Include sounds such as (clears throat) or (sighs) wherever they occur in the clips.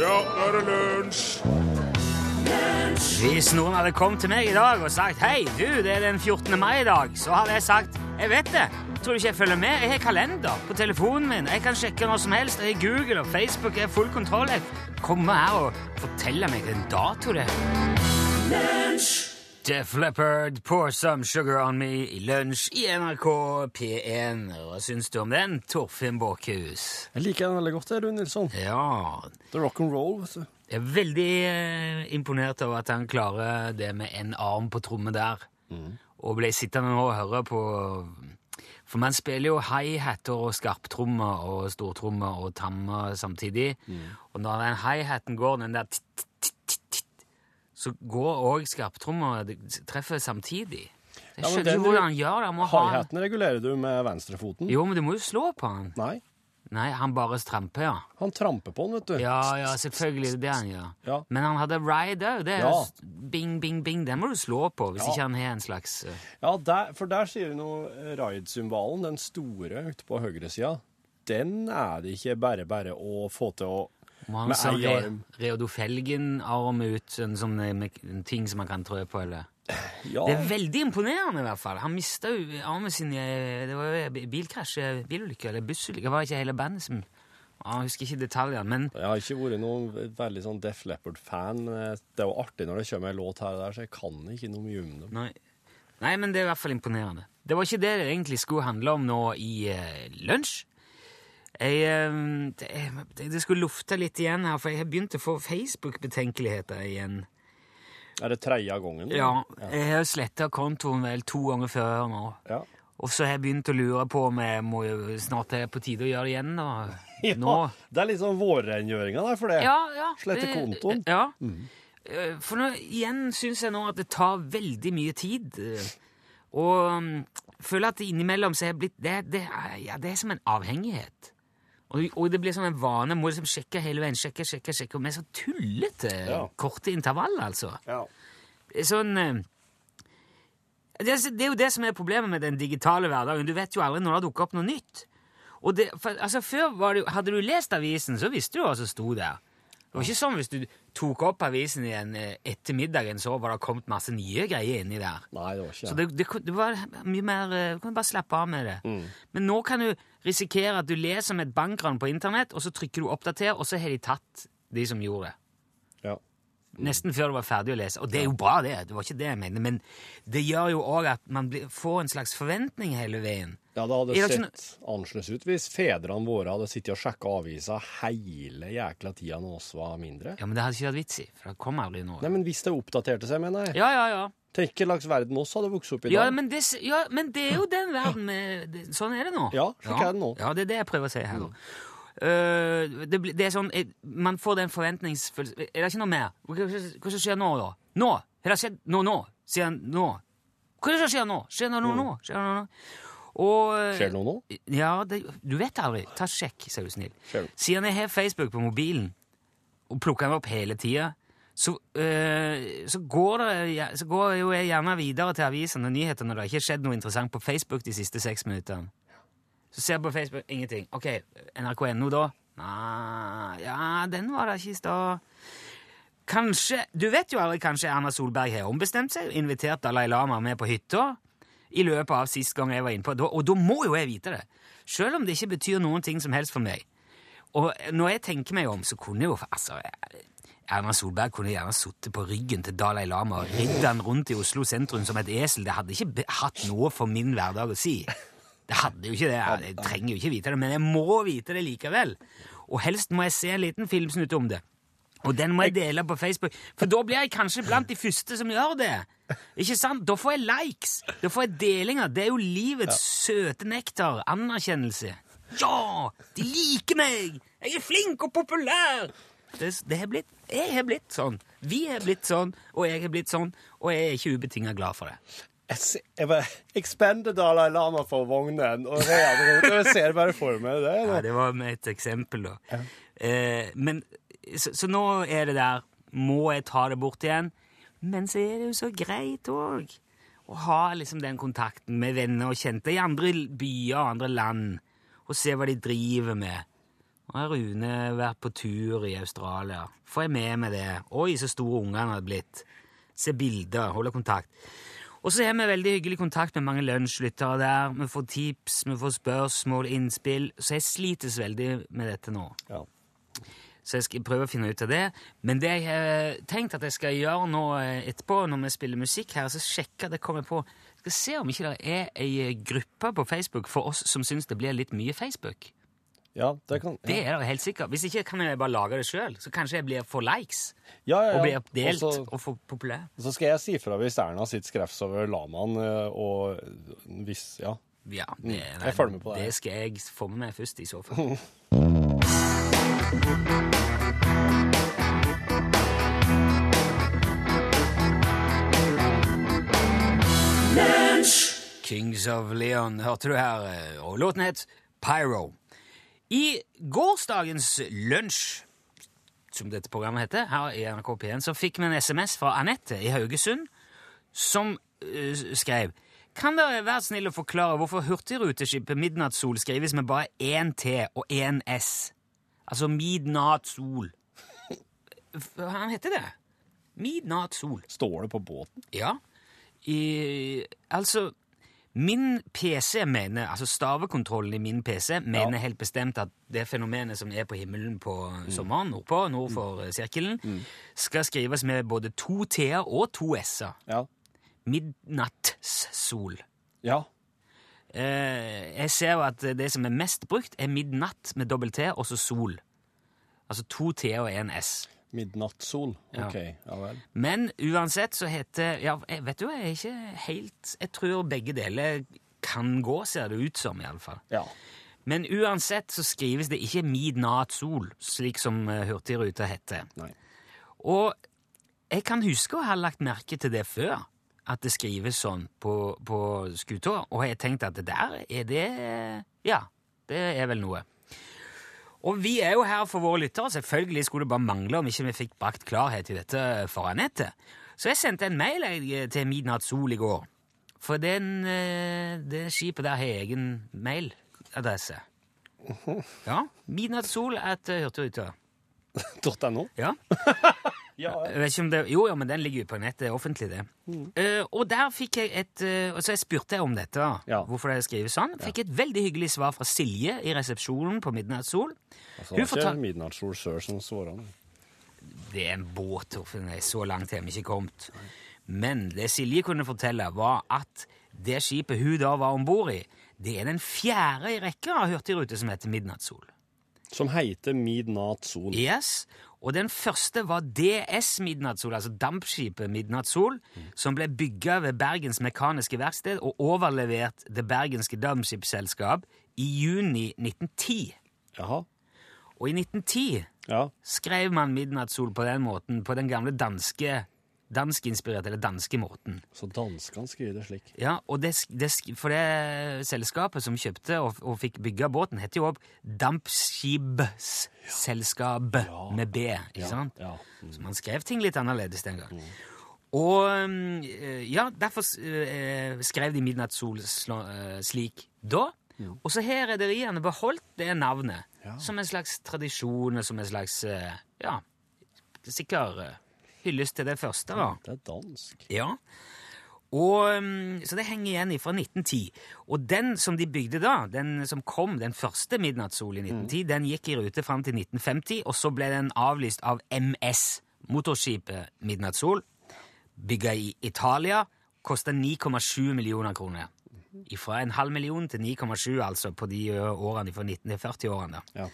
Ja, nå er det lunsj! Hvis noen hadde kommet til meg i dag og sagt Hei, du, det er den 14. mai i dag, så hadde jeg sagt Jeg vet det. Tror du ikke jeg følger med? Jeg har kalender på telefonen min. Jeg kan sjekke når som helst. Jeg har Google og Facebook. Jeg har full kontroll. Jeg kommer her og forteller meg en dato, det. Def Leppard, Pour Some Sugar On Me i lunsj i NRK P1. Hva syns du om den, Torfinn Båkhus? Jeg liker den veldig godt, du, Nilsson. Ja, The rock and roll, vet du. Jeg er veldig eh, imponert over at han klarer det med en arm på trommet der. Og ble sittende nå og høre på For man spiller jo high-hatter og skarptrommer og stortrommer og tammer samtidig. Og når den high-hatten går, den der t -t så går òg skarptromma treffer samtidig. Jeg skjønner ikke hvordan han gjør det. Han må ha regulerer du med venstrefoten. Jo, men du må jo slå på han. Nei, Nei, han bare stramper, ja. han tramper på den, vet du. Ja, ja, selvfølgelig. Det er det han gjør. Ja. Men han hadde ride òg. Det er Ja. bing, bing, bing. Den må du slå på hvis Ja. ikke han har en slags uh... Ja, der, for der sier du noe eh, Ride-symbalen, den store ute på høyresida. Den er det ikke bare bare å få til å Må ha en sånn re, arm. Reodor Felgen-arm ut, en sånn en ting som man kan trø på, eller (sighs) Ja, Det er veldig imponerende, i hvert fall. Han mista jo armen sin i eh, Det var jo bilkrasj, eh, bilulykke eller bussulykke. Det var ikke hele bandet som Jeg husker ikke detaljene, men jeg har ikke vært noen veldig sånn Def Leppard-fan. Det er jo artig når det kommer en låt her og der, så jeg kan ikke noe mye om dem. Nei. Nei, men det er i hvert fall imponerende. Det var ikke det det egentlig skulle handle om nå i uh, lunsj. Jeg, eh, det, skulle lufte litt igjen her, for jeg har begynt å få Facebook-betenkeligheter igjen. Er det tredje gangen? Ja, jeg har sletta kontoen vel to ganger før nå. Ja. Og så har jeg begynt å lure på om jeg må jo snart er på tide å gjøre det igjen. da. (laughs) Ja, Nå. Det er litt sånn vårrengjøringa der, for det. Ja, ja. Slette kontoen. Ja. Mm. For nå, igjen syns jeg nå at det tar veldig mye tid. eh, Og um, føler at innimellom så er jeg blitt det, det, ja, det er som en avhengighet. Og, og det blir sånn en vane. Må liksom sjekke hele veien. sjekke, sjekke, sjekke, med så tullete Ja. korte intervall, altså. Ja. Sånn eh, det, det er jo det som er problemet med den digitale hverdagen. Du vet jo aldri når det dukker opp noe nytt. Og det, for, altså Før jo- hadde du lest avisen, så visste du hva som sto der. Det var ikke sånn hvis du tok opp avisen igjen eh, etter middagen, så var det kommet masse nye greier inni der. Nei, det var ikke Så det. det, det, var mye mer eh, Du kan bare slappe av med det. Men nå kan du risikere at du leser om et bankran på internett, og så trykker du 'oppdater', og så har de tatt de som gjorde det. Ja. Nesten før du var ferdig å lese. Og det er jo bra, det. Det var ikke det jeg mente. Men det gjør jo òg at man blir, får en slags forventning hele veien. Ja, det hadde sett ikke annerledes ut hvis fedrene våre hadde sittet og sjekka avisa hele jækla tida når oss var mindre. Ja, Men det hadde ikke vært vits i, for det kom aldri noe. Nei, men hvis det oppdaterte seg, mener jeg. Ja, ja, ja. Tenk hva slags verden oss hadde vokst opp i Ja dag. men, det, ja, men det er jo den verden det, Sånn er det nå. Ja, slik er det nå. Ja, det er det jeg prøver å si her nå. Uh, det, det er sånn eh, Man får den forventningsfølelsen Er det ikke noe mer? Hva, hva, skjer nå, da? Nå! Har det skjedd nå, nå? Sier han nå. Hva er skjer nå? Skjer det noe nå? Skjer det noe nå? Og øh, Skjer det noe nå? Ja, det, du vet aldri. Ta sjekk, så er du snill. Siden jeg har Facebook på mobilen, og plukker den opp hele tida, så, øh, så, går det, så går jo jeg gjerne videre til avisene og nyhetene når det ikke har skjedd noe interessant på Facebook de siste seks minuttene. Så ser jeg på Facebook ingenting. Ok, NRK.no da? Nei, ja, den var det ikke i stad. Kanskje Du vet jo aldri, kanskje Erna Solberg har ombestemt seg og invitert Dalai Lama med på hytta i løpet av sist gang jeg var inne på det. Og da må jo jeg vite det. Selv om det ikke betyr noen ting som helst for meg. Og når jeg tenker meg om, så kunne jo altså, Erna Solberg kunne gjerne sittet på ryggen til Dalai Lama og ridd han rundt i Oslo sentrum som et esel. Det hadde ikke hatt noe for min hverdag å si. Det hadde jo ikke det. Jeg trenger jo ikke vite det, men jeg må vite det likevel. Og helst må jeg se en liten filmsnutt om det. Og den må jeg dele på Facebook, for da blir jeg kanskje blant de første som gjør det. Ikke sant? Da får jeg likes, da får jeg delinger. Det er jo livets søte nektar. Anerkjennelse. Ja! De liker meg! Jeg er flink og populær! Det, det har blitt, jeg har blitt sånn. Vi har blitt sånn, og jeg har blitt sånn, og jeg er ikke ubetinga glad for det. Jeg, jeg, bare- jeg spente Dalai Lama for vognen, og jeg ser bare for meg det. Ja, det var med et eksempel, da. Eh, men, så, så nå er det der Må jeg ta det bort igjen? Men så er det jo så greit òg å ha liksom den kontakten med venner og kjente i andre byer og andre land, og se hva de driver med. Nå har Rune vært på tur i Australia. Får jeg med meg det? Oi, så store ungene hadde blitt. Se bilder, holde kontakt. Og så har vi veldig hyggelig kontakt med mange lunsjlyttere der. Vi får tips, vi får spørsmål, innspill. Så jeg slites veldig med dette nå. Ja. Så jeg skal prøve å finne ut av det. Men det jeg har tenkt at jeg skal gjøre nå eh, etterpå, når vi spiller musikk her, så sjekke det kommer på Skal se om ikke det er ei gruppe på Facebook for oss som syns det blir litt mye Facebook. ja, det kan Det er det helt sikkert. Hvis ikke kan jeg bare lage det sjøl. Så kanskje jeg blir for likes Ja, ja, og blir delt Også, og for populær. Så skal jeg si fra hvis Erna sitter skrevs over lamaen, eh, og hvis Ja. Ja, det, nei, jeg følger med på det. det skal jeg få med meg først, i så fall. (laughs) Kings of Leon hørte du her, eh, og låten het Pyro. I gårsdagens lunsj, som dette programmet heter, her i NRK P1, så fikk vi en SMS fra Anette i Haugesund, som uh, skrev Kan dere være snill å forklare hvorfor hurtigruteskipet Midnattssol skrives med bare én T og én S? Altså Midnattssol. Han heter det. Midnattssol. Står det på båten? Ja. I, altså Min PC mener, altså stavekontrollen i min PC mener helt bestemt at det fenomenet som er på himmelen på sommeren, nordpå, nord for mm. sirkelen, skal skrives med både to T-er og to S-er. Ja. Midnattssol. Ja. Eh, jeg ser jo at det som er mest brukt, er midnatt med dobbelt T og så sol. Altså to T-er og én S. Midnattssol. OK. Ja vel. Men uansett så heter Ja, vet du, jeg er ikke helt Jeg tror begge deler kan gå, ser det ut som, iallfall. Ja. Men uansett så skrives det ikke midnattssol, slik som eh, Hurtigruta heter. Nei. Og jeg kan huske å ha lagt merke til det før, at det skrives sånn på, på skuta, og jeg tenkte at det der er det Ja, det er vel noe. Og vi er jo her for våre lyttere. Selvfølgelig skulle det bare mangle om ikke vi fikk brakt klarhet i dette for Anette. Så jeg sendte en mail til Midnatt Sol i går. For den, eh, det skipet der har egen mailadresse. Ja. Midnattssol etter Hurtigruta. .no? Ja. Ja. Det, jo, ja, men den ligger jo på nettet, det er offentlig det. Eh, og der fikk jeg et, uh, så jeg spurte om dette, Ja. hvorfor det skrives sånn. Fikk et veldig hyggelig svar fra Silje i resepsjonen på Midnattssol. Altså, det fortal- ikke Midnattssol sør som svarer. Det er en båt, Torfinn, er så langt har vi ikke kommet. Men det Silje kunne fortelle, var at det skipet hun da var om bord i, det er den fjerde i rekka av hurtigruter som heter Midnattssol. Som heter Midnattssol. Yes, og den første var DS Midnattssol, altså dampskipet Midnattssol, som ble bygga ved Bergens Mekaniske Verksted og overlevert det bergenske dampskipsselskap i juni 1910. Jaha. Og i 1910 Ja. skrev man Midnattssol på den måten, på den gamle danske, danskinspirerte, eller danske måten. Så danskene skriver det slik. Ja, og det, det, for det selskapet som kjøpte og, og fikk bygge båten, heter jo også ja. med B, ikke sant? Ja. Mm. Så man skrev ting litt annerledes den gang. Og um, ja, derfor eh, skrev de Midnattssol eh, slik da. Og så har rederiene beholdt det navnet Ja. som en slags tradisjon, som en slags eh, ja, sikker eh, hyllest til det første. da. Det er dansk. Ja. Og, um, så det henger igjen fra 1910. Og den som de bygde da, den som kom, den første Midnattssol i 1910, den gikk i rute fram til 1950, og så ble den avlyst av MS, motorskipet Midnattssol, bygga i Italia, kosta 9,7 millioner kroner. Fra en halv million til 9,7 altså på de årene fra 1940-årene. Ja.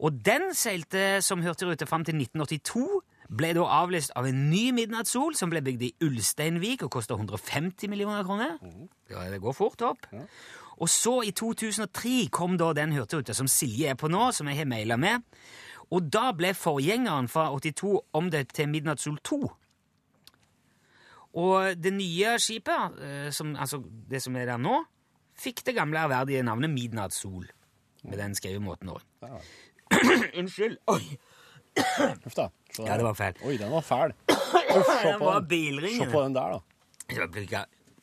Og den seilte som hurtigrute fram til 1982, ble da avlyst av en ny midnattssol som ble bygd i Ulsteinvik og kosta 150 millioner kroner. Ja, det går fort opp. Og så, i 2003, kom da den hurtigruta som Silje er på nå, som jeg har maila med. Og da ble forgjengeren fra 82 omdøpt til Midnattssol 2. Og det nye skipet, eh, som, altså det som er der nå, fikk det gamle ærverdige navnet Midnattssol. Med den skrivemåten òg. (clears throat) Unnskyld. Oi, (coughs) Uff da. Ja, det var feil. Oi, den var fæl. (coughs) Uff, se på var den. Se på den der, da.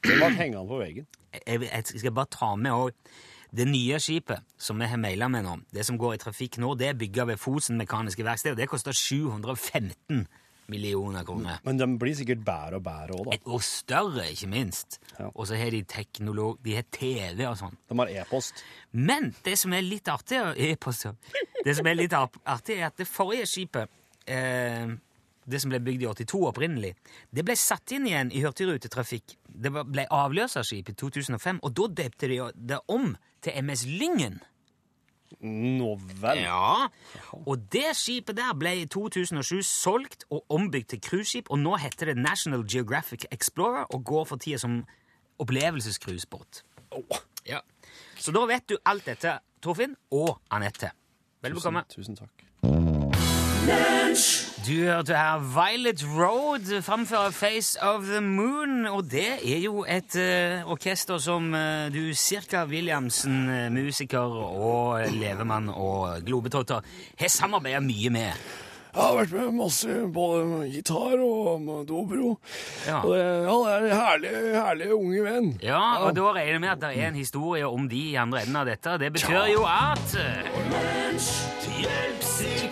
Den ble hengende på veggen. jeg, jeg skal bare ta med òg Det nye skipet som vi har maila med nå, det som går i trafikk nå, det er bygga ved Fosen Mekaniske Verksted, det koster 715 millioner kroner. Men de blir sikkert bedre og bedre òg, da. Og større, ikke minst. Ja. Og så har de teknolog... De har TV og sånn. De har e-post. Men det som er litt artig, e-post, det som er litt ar- artig, er at det forrige skipet, eh, det som ble bygd i 82 opprinnelig, det ble satt inn igjen i hurtigrutetrafikk. Det ble avløserskip i 2005, og da døpte de det om til MS Lyngen. Nå vel. Ja, og det skipet der ble i 2007 solgt og ombygd til cruiseskip, og nå heter det National Geographic Explorer og går for tida som opplevelsescruisebåt. Oh. Ja. Så da vet du alt dette, Torfinn og Anette. Vel bekomme. tusen, tusen takk. Du hørte her Violet Road framføre Face of the Moon, og det er jo et uh, orkester som uh, du, Cirka Williamsen, uh, musiker og levemann og globetrotter, har samarbeidet mye med. Jeg har vært med masse både gitar og dobro. Ja. Og det, han er en herlig, herlig unge venn. Ja, og da regner jeg med at det er en historie om de i andre enden av dette. Det betyr jo at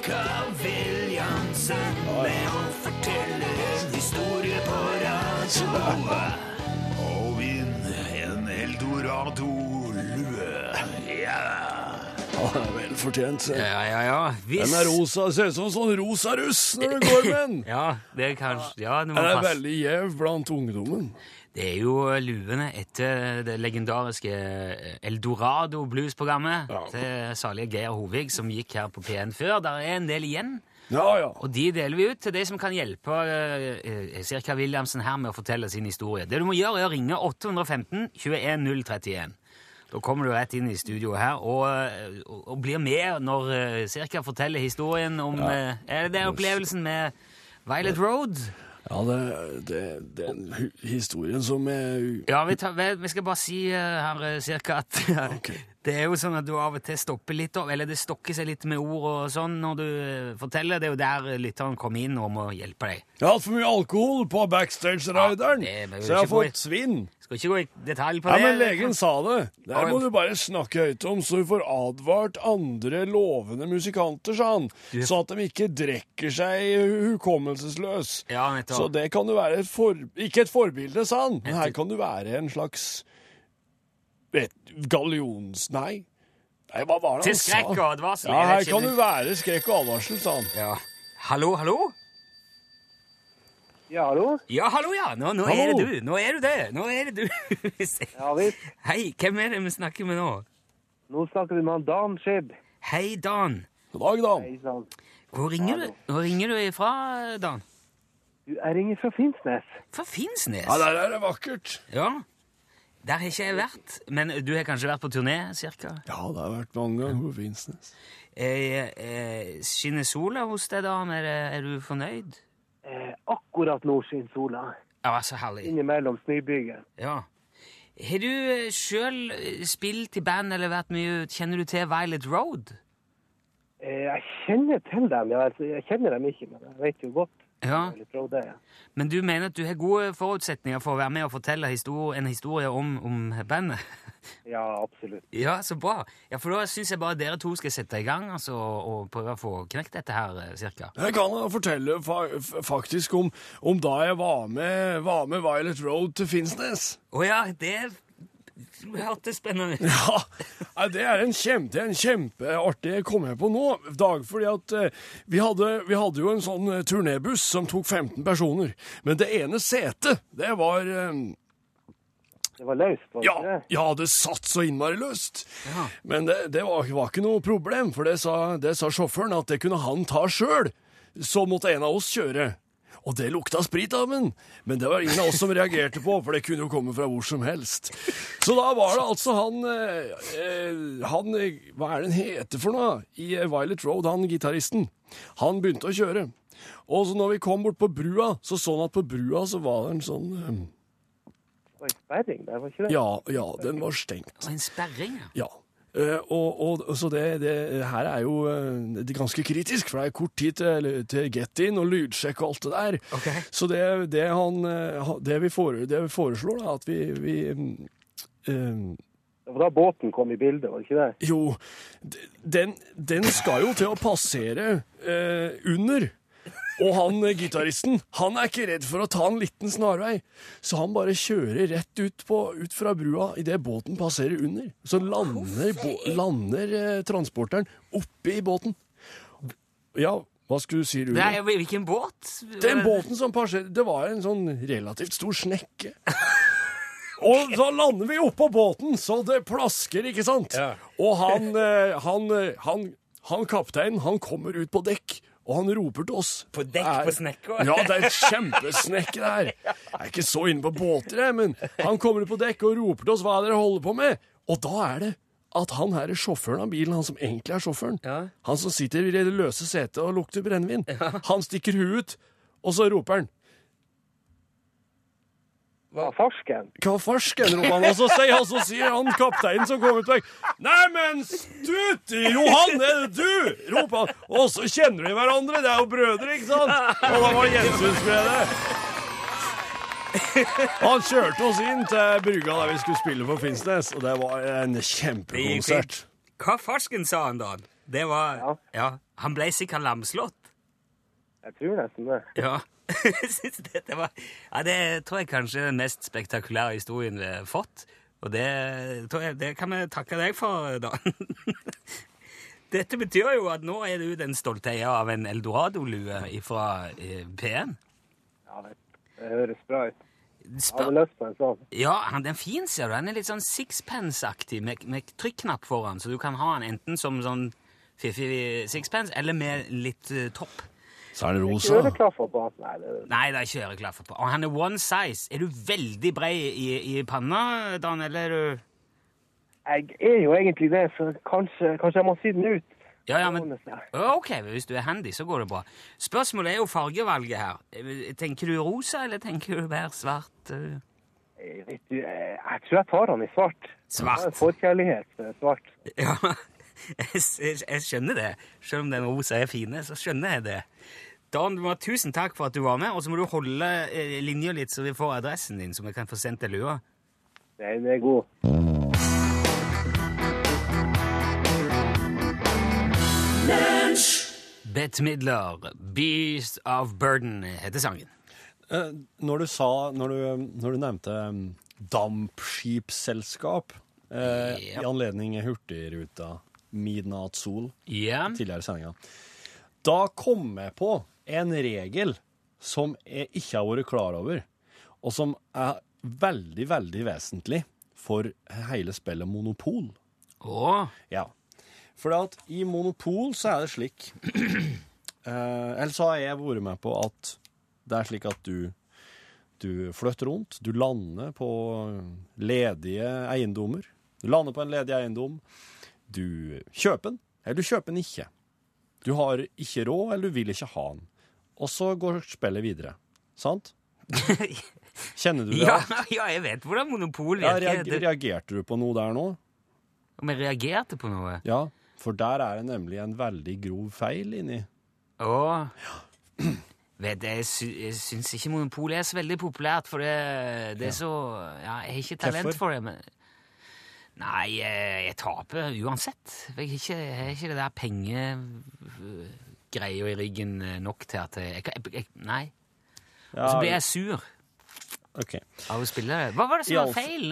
Cirka Williamsen med å fortelle en historie på radioa. Og vinn en eldorado-lue. Ja. Vel fortjent. ja, ja, ja. Hvis... Den er rosa, ser ut som en sånn rosa russ når du går med den. (laughs) Ja, det er kanskje Ja, du må Den er passe. veldig gjev blant ungdommen. Det er jo luene etter det legendariske eh, Eldorado blues-programmet Ja. til salige Geir Hovig, som gikk her på P1 før. Der er en del igjen, Ja, ja. og de deler vi ut til de som kan hjelpe uh, Cirka Williamsen her med å fortelle sin historie. Det du må gjøre, er å ringe 815 21 031. Da kommer du rett inn i studioet her og, eh, og, og blir med når Cirka forteller historien om ja. Er det opplevelsen med Violet Road? Ja, det, er en historien som er Ja, vi, tar, vi vi skal bare si eh, her eh, cirka at (laughs) okay. det er jo sånn at du av og til stopper litt, opp, eller det stokker seg litt med ord og sånn når du eh, forteller. Det er jo der lytteren kommer inn og må hjelpe deg. Jeg har hatt for mye alkohol på backstage-rideren, Ja, så jeg har fått svinn. Skal ikke gå i detalj på Ja, det. men legen sa det. Det her må du bare snakke høyt om, så du får advart andre lovende musikanter, sa han. Så at de ikke drikker seg hukommelsesløs. Ja, nettopp. Så det kan jo være et for... Ikke et forbilde, sa han, men her kan du være en slags vet, gallions... Nei. Nei, hva var det Til han sa? skrekk og advarsel. Ja, her kan du være skrekk og advarsel, sa han. Ja. Hallo, hallo? Ja, hallo? Ja, hallo, ja. Nå, nå er det du. Nå er du det. Nå er det du. (laughs) Ja visst. Hei, hvem er det vi snakker med nå? Nå snakker vi med han Dan Skib. Hei, Dan. God dag, Dan. Hei Dan. Hvor ringer du, Hvor ringer du ifra, Dan? Du, jeg ringer fra Finnsnes. Fra Finnsnes? Ja, der er det vakkert. Ja. Der har ikke jeg vært, men du har kanskje vært på turné, cirka? Ja, det har vært mange ganger på Finnsnes. Eh, eh, skinner sola hos deg, Dan? Er, er du fornøyd? Eh, akkurat nå skinner sola. Ja, så herlig. Innimellom snøbyger. Ja. Har du eh, sjøl spilt i band eller vært mye Kjenner du til Violet Road? Eh, jeg kjenner til dem, ja. Altså, jeg kjenner dem ikke, men jeg vet jo godt. Ja. Men du mener at du har gode forutsetninger for å være med og fortelle historie, en historie om, om bandet? (laughs) Ja, absolutt. Ja, så bra. Ja, For da syns jeg bare dere to skal sette i gang altså, og prøve å få knekt dette her, eh, cirka. Jeg kan fortelle fa faktisk om, om da jeg var med, var med Violet Road til Finnsnes. Å ja, det hørtes spennende (laughs) ut. Ja, det er en, kjempe, det er en kjempeartig jeg kom jeg på nå, Dag, fordi at eh, vi, hadde, vi hadde jo en sånn eh, turnébuss som tok 15 personer, men det ene setet, det var eh, Det var løst, var det ja, ikke det? ja, det satt så innmari løst. Ja. Men det, det var, var ikke noe problem, for det sa, det sa sjåføren at det kunne han ta sjøl. Så måtte en av oss kjøre. Og det lukta sprit av den, men det var ingen av oss som reagerte på, for det kunne jo komme fra hvor som helst. Så da var det altså han, eh, eh, han Hva er det han heter for noe? I eh, Violet Road, han gitaristen. Han begynte å kjøre. Og så når vi kom bort på brua, så så han at på brua så var det en sånn eh, Det var en sperring der, var ikke det? Ja, ja, den var stengt. Og en sperring, ja. Ja. Eh, og, og, så det, det her er jo eh, det er ganske kritisk, for det er kort tid til, til get-in og lydsjekk og alt det der. Okay. Så det, det, han, eh, det, vi fore, det vi foreslår, da, at vi, vi eh, Det var da båten kom i bildet, var det ikke det? Jo, den, den skal jo til å passere eh, under. Og han eh, gitaristen han er ikke redd for å ta en liten snarvei, så han bare kjører rett ut, på, ut fra brua idet båten passerer under. Så lander, bo, lander eh, transporteren oppe i båten. Ja, hva skulle du si, Rune? Nei, hvilken båt? Den båten som passerer, det var en sånn relativt stor snekke. Og så lander vi oppå båten, så det plasker, ikke sant? Ja. Og han, eh, han, eh, han, han kapteinen, han kommer ut på dekk, og han roper til oss. På dekk Er- på snekka? Ja, det er et kjempesnekke der. (laughs) Jeg er ikke så inne på båter, jeg, men han kommer på dekk og roper til oss hva dere holder på med. Og da er det at han her er sjåføren av bilen, han som egentlig er sjåføren. Ja. Han som sitter i det løse setet og lukter brennevin. Han stikker huet ut, og så roper han Ja, farsken. Hva farsken, roper han, og så sier han, så sier han kapteinen som kom ut vekk Neimen, stuti, Johan, er det du? roper han. Og så kjenner de hverandre, det er jo brødre, ikke sant? Og da var det gjensynsglede. Han kjørte oss inn til brygga der vi skulle spille på Finnsnes, og det var en kjempekonsert. Hva farsken sa han da? Det var Ja. Ja. Han ble sikkert lamslått. Jeg tror nesten det. Ja. (laughs) Synes dette var Ja, det tror jeg kanskje er den mest spektakulære historien vi har fått. Og det, tror jeg, det kan vi takke deg for, da. (laughs) Dette betyr jo at nå er du den stolte eier av en Eldorado-lue fra eh, P1. Ja, det, det høres bra ut. Jeg hadde lyst på en sånn. ja, han, den er fin, ser du. Den er litt sånn sixpence-aktig, med, med trykknapp foran, så du kan ha den enten som sånn fiffig sixpence, eller med litt uh, topp. Så er det rosa. øreklaffer på han. Nei, det, Nei, det er ikke øreklaffer på. Og han er one size. Er du veldig bred i, i panna, Dan, eller er du jeg er jo egentlig det, så kanskje, kanskje jeg må si den ut. Ja, ja, men Ok, hvis du er handy, så går det bra. Spørsmålet er jo fargevalget her. Tenker du rosa, eller tenker du mer svart? eh? Eh, Vet du, eh, jeg tror jeg tar han i svart. Svart. Jeg forkjærlighet svart. Ja, (laughs) jeg, jeg, jeg skjønner det. Selv om den rosa er fine, så skjønner jeg det. Dan, du må ha tusen takk for at du var med, og så må du holde eh, linja litt, så vi får adressen din, så vi kan få sendt deg lua. Den er god. Bette Midler, 'Beast of Burden' heter sangen. Eh, Når du sa Når du, når du nevnte um, dampskipsselskap eh, Ja. i anledning Hurtigruta Midnattssol yeah. tidligere i sendinga, da kom jeg på en regel som jeg ikke har vært klar over, og som er veldig, veldig vesentlig for hele spillet Monopol. Oh. Ja. For at i Monopol så er det slik (clears throat) eh, Eller så har jeg vært med på at det er slik at du du flytter rundt, du lander på ledige eiendommer. Du lander på en ledig eiendom. Du kjøper den, eller du kjøper den ikke. Du har ikke råd, eller du vil ikke ha den. Og så går spillet videre. Sant? (laughs) Kjenner du det? ja, ja, jeg vet hvordan monopol Ja, reager, reagerte du på noe der nå? Om jeg reagerte på noe? Ja, for der er det nemlig en veldig grov feil inni. Å (clears throat) Vet du, jeg, sy jeg syns ikke Monopol er så veldig populært, for det, det er så Ja, jeg har ikke talent Hvorfor? for det, men Nei, jeg, jeg taper uansett. Jeg har ikke, det der pengegreia i ryggen eh, nok til at jeg, jeg, jeg Nei. Og så blir jeg sur ok. av å spille det. Hva var det som var feil?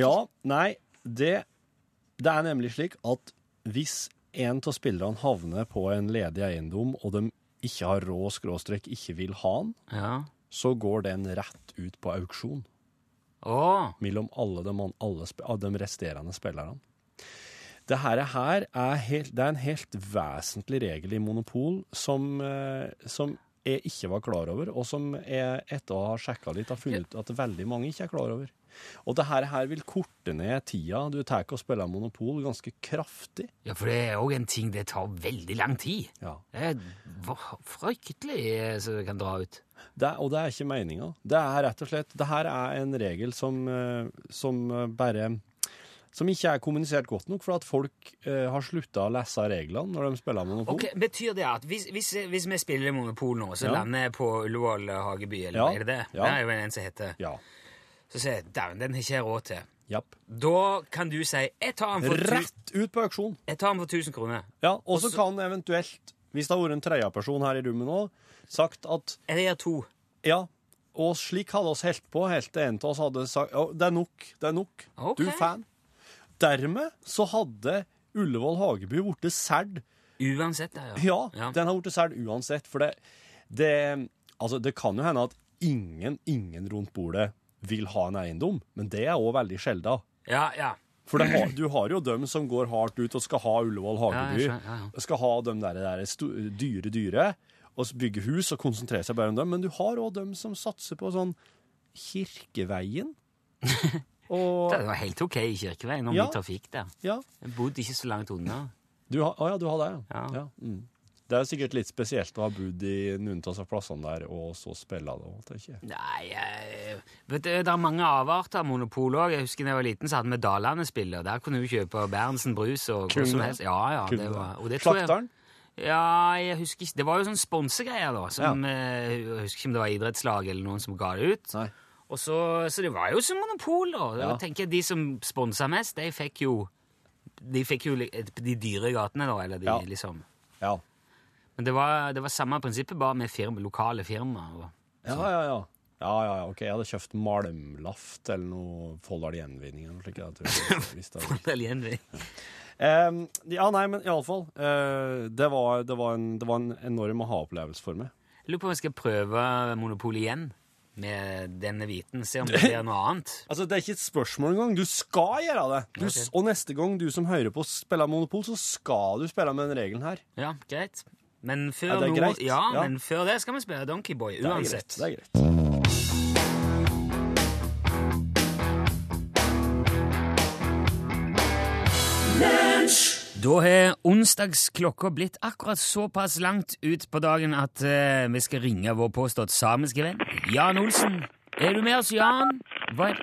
Ja, nei, det, det er nemlig slik at hvis en av spillerne havner på en ledig eiendom, og de ikke har råd skråstrek ikke vil ha den, Ja. så går den rett ut på auksjon Å. mellom alle de, alle, de resterende spillerne. Det her, er- er, helt, det er en helt vesentlig regel i Monopol som, eh, som jeg ikke var klar over, og som jeg etter å ha sjekka litt har funnet ut at veldig mange ikke er klar over. Og det her, her vil korte ned tida du tar å spille Monopol ganske kraftig. Ja, for det er òg en ting det tar veldig lang tid. Ja. Det er fryktelig eh, så det kan dra ut. Det, og det er ikke meninga. Det er rett og slett Det her er en regel som, eh, som eh, bare Som ikke er kommunisert godt nok, for at folk eh, har slutta å lese reglene når de spiller Monopol. Ok, Betyr det at hvis, hvis, hvis vi spiller Monopol nå, så Ja. lander jeg på Ullevål Hageby, eller Ja, er det det? ja. Det er jo en som heter. Ja. Så sier jeg dæven, den har ikke jeg råd til. Japp. Da kan du si jeg tar den for, tu Rett ut på auksjon. jeg tar den for 1000 kroner. Ja, og så kan eventuelt, hvis det har vært en tredjeperson her i rommet nå, sagt at Jeg gir to. ja, og slik hadde oss helt på, helt til en av oss hadde sagt ja, det er nok, det er nok. Ok. Du er fan. Dermed så hadde Ullevål Hageby blitt solgt Uansett, ja. Ja, Ja. den har blitt solgt uansett. For det, det Altså, det kan jo hende at ingen, ingen rundt bordet vil ha en eiendom, men det er òg veldig sjelda. Ja, ja. For det har, du har jo dem som går hardt ut og skal ha Ullevål Hageby. ja, ja. Skal ha dem der, der dyre, dyre, og bygge hus og konsentrere seg bare om dem. Men du har òg dem som satser på sånn Kirkeveien. (laughs) Og Det var helt OK i Kirkeveien, om Ja. trafikk der. Ja. Jeg bodde ikke så langt unna. Du har, å ja, du har det, ja. Ja. mm. Det er sikkert litt spesielt å ha bodd i noen av plassene der, og så spille det òg, tenker jeg. Nei, jeg, vet du, det er mange avarter av monopol òg. Jeg husker da jeg var liten, så hadde vi Dalane-spillet. der kunne du kjøpe Berntsen brus og hva som helst. Ja, ja, det var, og det tror jeg- Ja, jeg husker ikke. Det var jo sånn sponsegreier, da. Som, ja. Jeg husker ikke om det var idrettslag eller noen som ga det ut. Nei. Og så, så det var jo som monopol, da. Ja. Jeg tenker De som sponsa mest, de fikk jo De fikk jo de dyre gatene, da. Eller de, Ja. liksom. Ja. Men det var, det var samme prinsippet, bare med firma, lokale firmaer. Ja, ja, ja. Ja, ja, ja, ok. Jeg hadde kjøpt malmlaft eller noe Folldal Gjenvinning eller noe slikt. (laughs) det var- Vel igjen, ja, nei, men iallfall. Uh, det, var, det, var en- det var en enorm aha-opplevelse for meg. Jeg lurer på om jeg skal prøve Monopol igjen med denne viten. Se om det blir noe annet. (laughs) Altså, Det er ikke et spørsmål engang. Du skal gjøre det. Du, okay. Og neste gang du som hører på spiller Monopol, så skal du spille med den regelen her. Ja, greit. Men før, Ja, det ja, Ja. men før det skal vi spille Donkeyboy Det er uansett. greit. Det er greit. Da har onsdagsklokka blitt akkurat såpass langt ut på dagen at uh, vi skal ringe vår påstått samiske venn. Jan Olsen. Er du med oss, Jan? Hva er...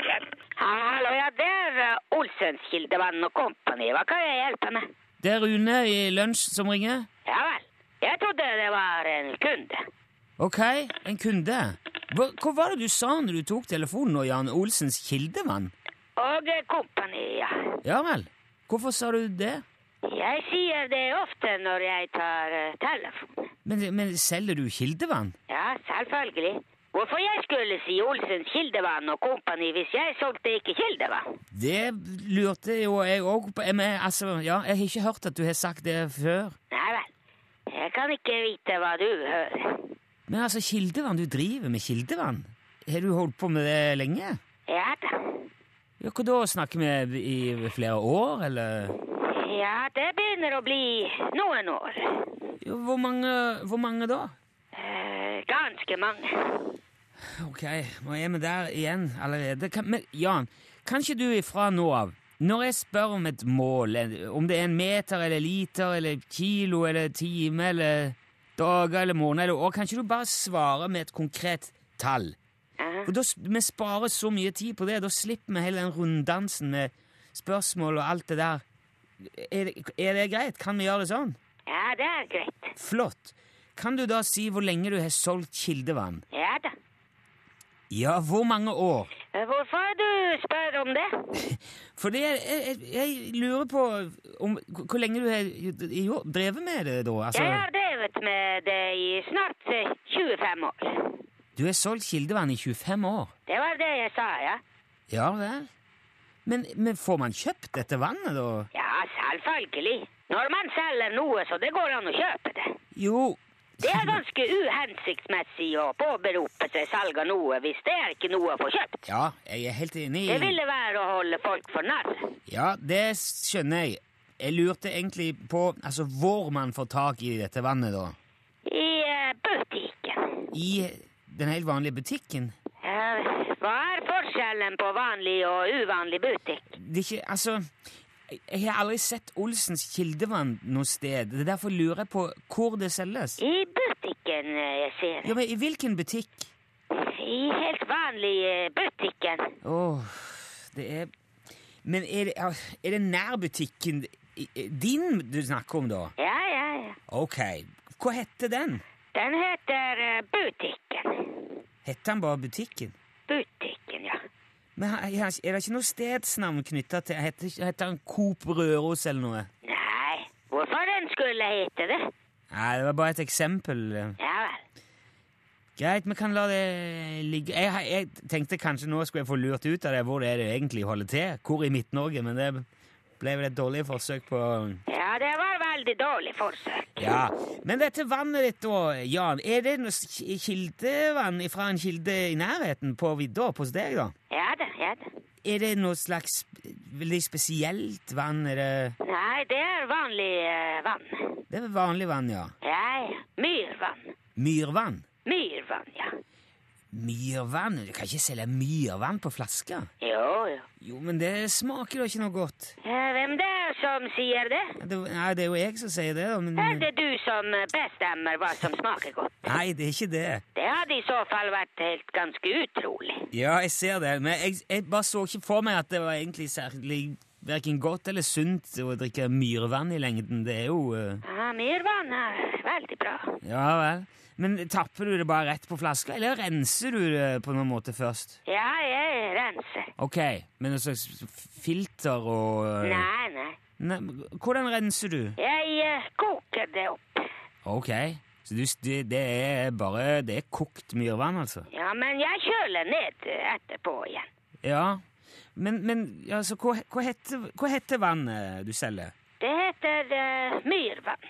Hallo, ja, det er uh, Olsens Kildevann og Kompani. Hva kan jeg hjelpe med? Det er Rune i Lunsj som ringer. Ja vel. Jeg trodde det var en kunde. Ok, en kunde. Hva, hva var det du sa når du tok telefonen nå, Jan Olsens Kildevann? Og kompani, ja. Ja vel. Hvorfor sa du det? Jeg sier det ofte når jeg tar uh, telefonen. Men, men selger du kildevann? Ja, selvfølgelig. Hvorfor jeg skulle si Olsens Kildevann og Kompani hvis jeg solgte ikke kildevann? Det lurte jo jeg òg på. Men, altså, ja, jeg har ikke hørt at du har sagt det før. Nei vel. Jeg kan ikke vite hva du hører. Men altså, kildevann, du driver med kildevann? Har du holdt på med det lenge? Ja da. Ja, Hva da? Snakker vi i flere år, eller? Ja, det begynner å bli noen år. Ja, hvor, mange, hvor mange da? Eh, ganske mange. Ok, nå er vi der igjen allerede. Kan, men Jan, kan ikke du ifra nå av, når jeg spør om et mål, om det er en meter eller liter eller kilo eller time eller dager eller måneder eller år, kan ikke du bare svare med et konkret tall? For da, Vi sparer så mye tid på det. Da slipper vi hele den runddansen med spørsmål og alt det der. Er det, er det greit? Kan vi gjøre det sånn? Ja, det er greit. Flott. Kan du da si hvor lenge du har solgt kildevann? Ja da. Ja, hvor mange år? Eh, Hvorfor du spør om det? (laughs) For jeg, jeg, jeg lurer på om, hvor lenge du har jo, drevet med det, da? Altså, Jeg har drevet med det i snart eh, 25 år. Du har solgt kildevann i 25 år? Det var det jeg sa, ja. Ja vel? Men, men får man kjøpt dette vannet, da? Ja, selvfølgelig. Når man selger noe, så det går an å kjøpe det. Jo Det er ganske uhensiktsmessig å påberope seg salg av noe hvis det er ikke noe å få kjøpt. Ja, jeg er helt enig. Det ville være å holde folk for narr. Ja, det skjønner jeg. Jeg lurte egentlig på altså, hvor man får tak i dette vannet, da. I uh, butikken. I den helt vanlige butikken? Uh, hva er forskjellen på vanlig og uvanlig butikk? Det er ikke Altså, jeg- jeg har aldri sett Olsens kildevann noe sted. Det er Derfor lurer jeg på hvor det selges. I butikken, eh, jeg ser. Ja, men I hvilken butikk? I helt vanlig eh, butikken. Åh, det er Men er det, er det nærbutikken i- din du snakker om, da? Ja, ja, ja. Ok. Hva heter den? Den heter eh, butikken. Heter den bare Butikken? Butikken, ja. Men er det ikke noe stedsnavn knytta til Heter, heter han Coop Røros eller noe? Nei, hvorfor den skulle hete det? Nei, det var bare et eksempel. Ja vel. Greit, vi kan la det ligge. Jeg, jeg tenkte kanskje nå skulle jeg få lurt ut av det hvor det er det egentlig holder til. Hvor i Midt-Norge, men det ble vel et dårlig forsøk på Ja, det var et veldig dårlig forsøk. Ja, Men dette vannet ditt, da, Jan, er det noe kildevann fra en kilde i nærheten på vidda hos deg, da? Ja da, ja da. Er det noe slags veldig spesielt vann? Er det, Nei, det er vanlig uh, vann. det er vanlig vann, ja. Ja, ja. Myrvann. Myrvann? Myrvann, ja. Myrvann? Du kan ikke selge myrvann på flaske? Jo, jo. Jo, men det smaker da ikke noe godt. Hvem det er som sier det? Det, nei, det er jo jeg som sier det, men Er det du som bestemmer hva som smaker godt? Nei, det er ikke det. Det hadde i så fall vært helt ganske utrolig. Ja, jeg ser det, men jeg, jeg bare så ikke for meg at det var egentlig særlig verken godt eller sunt å drikke myrvann i lengden. Det er jo uh... Ja, myrvann er veldig bra. Ja vel. Men tapper du det bare rett på flaska, eller renser du det på noen måte først? Ja, jeg renser. Ok, med noe slags filter og eh, Nei, nei. Nei, Hvordan renser du? Jeg uh, koker det opp. Ok, så du, det, er bare Det er kokt myrvann, altså? Ja, men jeg kjøler ned etterpå igjen. Ja. Men, men altså, hva, hva, heter, hva heter vannet du selger? Det heter uh, myrvann.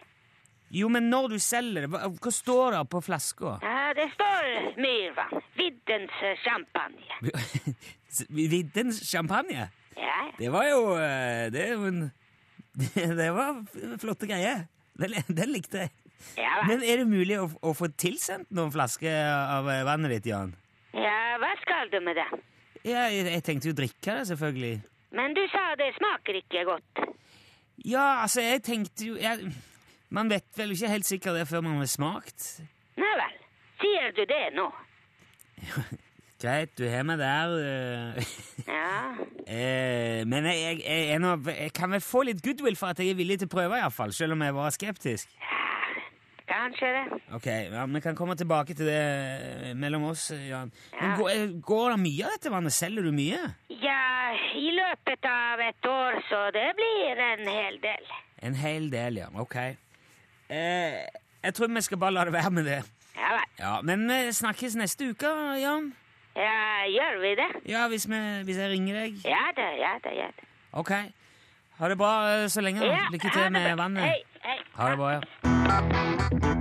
Jo, men når du selger det, hva, hva står det på flaska? Ja, det står myrvann. Viddens champagne. (laughs) Viddens champagne? Ja. Det var jo eh, Det, (laughs) det var flotte greier. Den, (laughs) den likte jeg. Ja. Men er det mulig å, å få tilsendt noen flasker av eh, vannet ditt, Jan? ja, hva skal du med det? Ja, jeg, jeg tenkte jo drikke det, selvfølgelig. Men du sa det smaker ikke godt. Ja, altså, jeg tenkte jo jeg, Man vet vel ikke helt sikkert det før man har smakt. Nei vel. Sier du det nå? (laughs) Greit, du har meg der. eh, Ja. (laughs) eh, men jeg, jeg, jeg, jeg, nå- jeg kan vel få litt goodwill for at jeg er villig til å prøve, iallfall, selv om jeg var skeptisk. Kanskje det. Ok, ja, Vi kan komme tilbake til det eh, mellom oss, Jan. Ja. går, går det mye av dette vannet? Selger du mye? Ja, i løpet av et år, så det blir en hel del. En hel del, ja. Ok. Eh, jeg tror vi skal bare la det være med det. Ja vel. Ja, Men vi snakkes neste uke, Jan. Ja, gjør vi det? Ja, hvis, vi, hvis jeg ringer deg. Ja da, ja da, ja da. Ok. Ha det bra eh, så lenge. da. Ja, Lykke til med vannet. Hei, hei. Ha det bra, ja.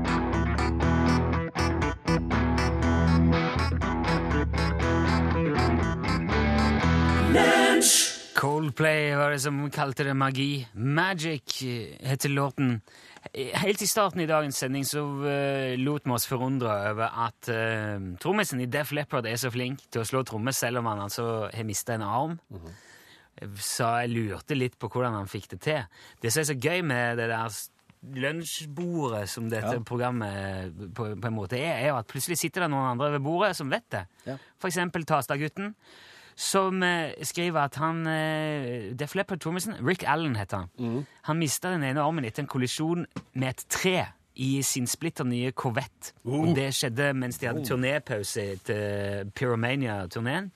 Coldplay var det som kalte det magi. Magic eh, heter låten. Eh, Helt i starten i dagens sending så eh, lot vi oss forundre over at uh, trommisen i Def Leppard er så flink til å slå trommer selv om han altså har mista en arm. Så jeg lurte litt på hvordan han fikk det til. Det som er så gøy med det der lunsjbordet som dette programmet på, på en måte er, er jo at plutselig sitter det noen andre ved bordet som vet det. Ja. For eksempel Tastadgutten, som eh, skriver at han eh, Def Leppard Thommessen, Rick Allen heter han, han mista den ene armen etter en kollisjon med et tre i sin splitter nye Corvette. Og det skjedde mens de hadde turnépause etter Pyromania-turneen.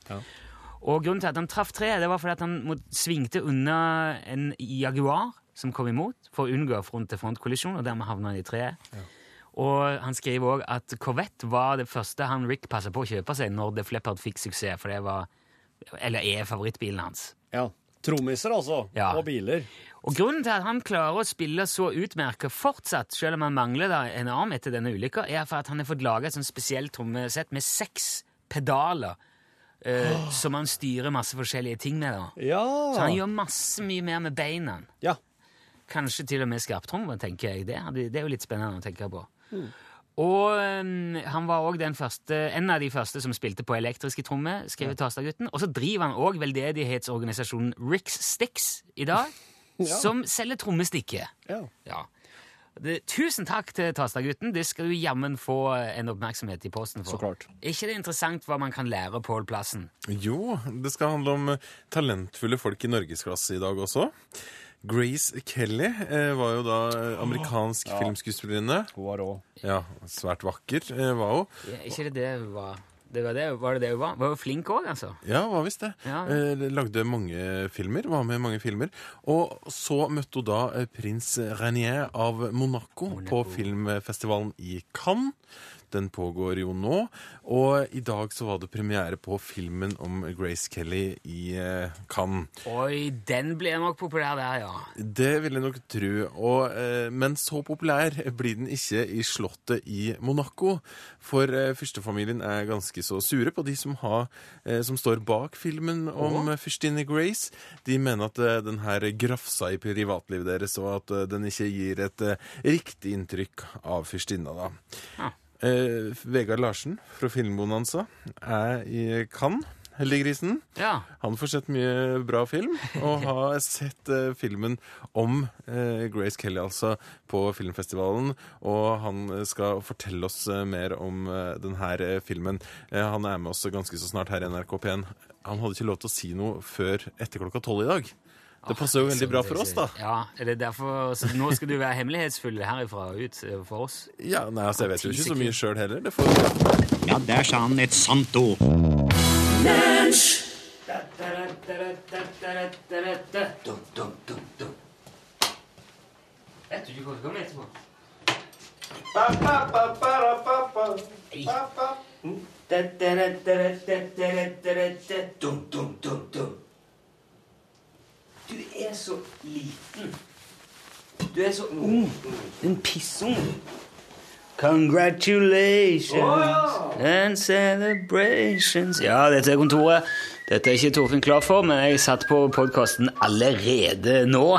Og grunnen til at han traff treet, det var fordi at han mot- svingte unna en Jaguar som kom imot, for å unngå front-til-front-kollisjon, og dermed havna han i treet. Og han skriver òg at Corvette var det første han Rick passa på å kjøpe seg når The Fleppard fikk suksess, for det var Eller er favorittbilen hans. Ja. Trommiser, altså. Ja. Og biler. Og grunnen til at han klarer å spille så utmerket fortsatt, selv om han mangler en arm etter denne ulykka, er for at han har fått laga et sånt spesielt trommesett med seks pedaler. eh, som han styrer masse forskjellige ting med. da. Ja. Så han gjør masse mye mer med beina. ja. Kanskje til og med skarptrommer, tenker jeg. Det, det er jo litt spennende å tenke på. Og øhm, han var òg en av de første som spilte på elektriske trommer, skrev Tastagutten. Og så driver han òg veldedighetsorganisasjonen Rix Sticks i dag, (laughs) som selger trommestikker. ja. Ja. Tusen takk til Tastagutten, Det skal du jammen få en oppmerksomhet i posten for. Så klart. Er ikke det interessant hva man kan lære Pål Plassen? Jo, det skal handle om eh, talentfulle folk i norgesklasse i dag også. Grace Kelly eh, var jo da eh, amerikansk filmskuespillerinne. Hun var rå. Ja, svært vakker eh, var hun. Ja, ikke det det var? Det var det, var det det hun var? Var hun flink òg, altså? Ja, var visst det. Ja. Eh, lagde mange filmer, var med i mange filmer. Og så møtte hun da eh, prins Renier av Monaco, på filmfestivalen i Cannes. Den pågår jo nå. Og i dag så var det premiere på filmen om Grace Kelly i eh, Cannes. Oi, den ble nok populær der, ja. Det vil jeg nok tro. Og, eh, men så populær blir den ikke i slottet i Monaco. For eh, fyrstefamilien er ganske så sure på de som, har, eh, som står bak filmen om oh. fyrstinne Grace. De mener at eh, den her grafsa i privatlivet deres, og at eh, den ikke gir et eh, riktig inntrykk av fyrstinna. da. Ah. Eh, Vegard Larsen fra Filmbonanza er i Cannes. Heldiggrisen. Ja. Han får sett mye bra film, og (laughs) har sett eh, filmen om eh, Grace Kelly, altså, på filmfestivalen. Og han skal fortelle oss eh, mer om eh, denne eh, filmen. Han er med oss ganske så snart her i NRK P1. Han hadde ikke lov til å si noe før etter klokka tolv i dag. Det passer jo veldig bra for oss, da. Ja, er det derfor, så Nå skal du være hemmelighetsfull herifra og ut eh, for oss? Ja, nei, altså, Jeg vet jo ikke så mye sjøl heller. Det får Ja, der sa han et sant ord. Vet du ikke hva som kommer etterpå? Du er så liten. Du er så ung. En pissung. Congratulations and celebrations Ja, dette er kontoret. Dette er ikke Torfinn klar for, men jeg satt på podkasten allerede nå.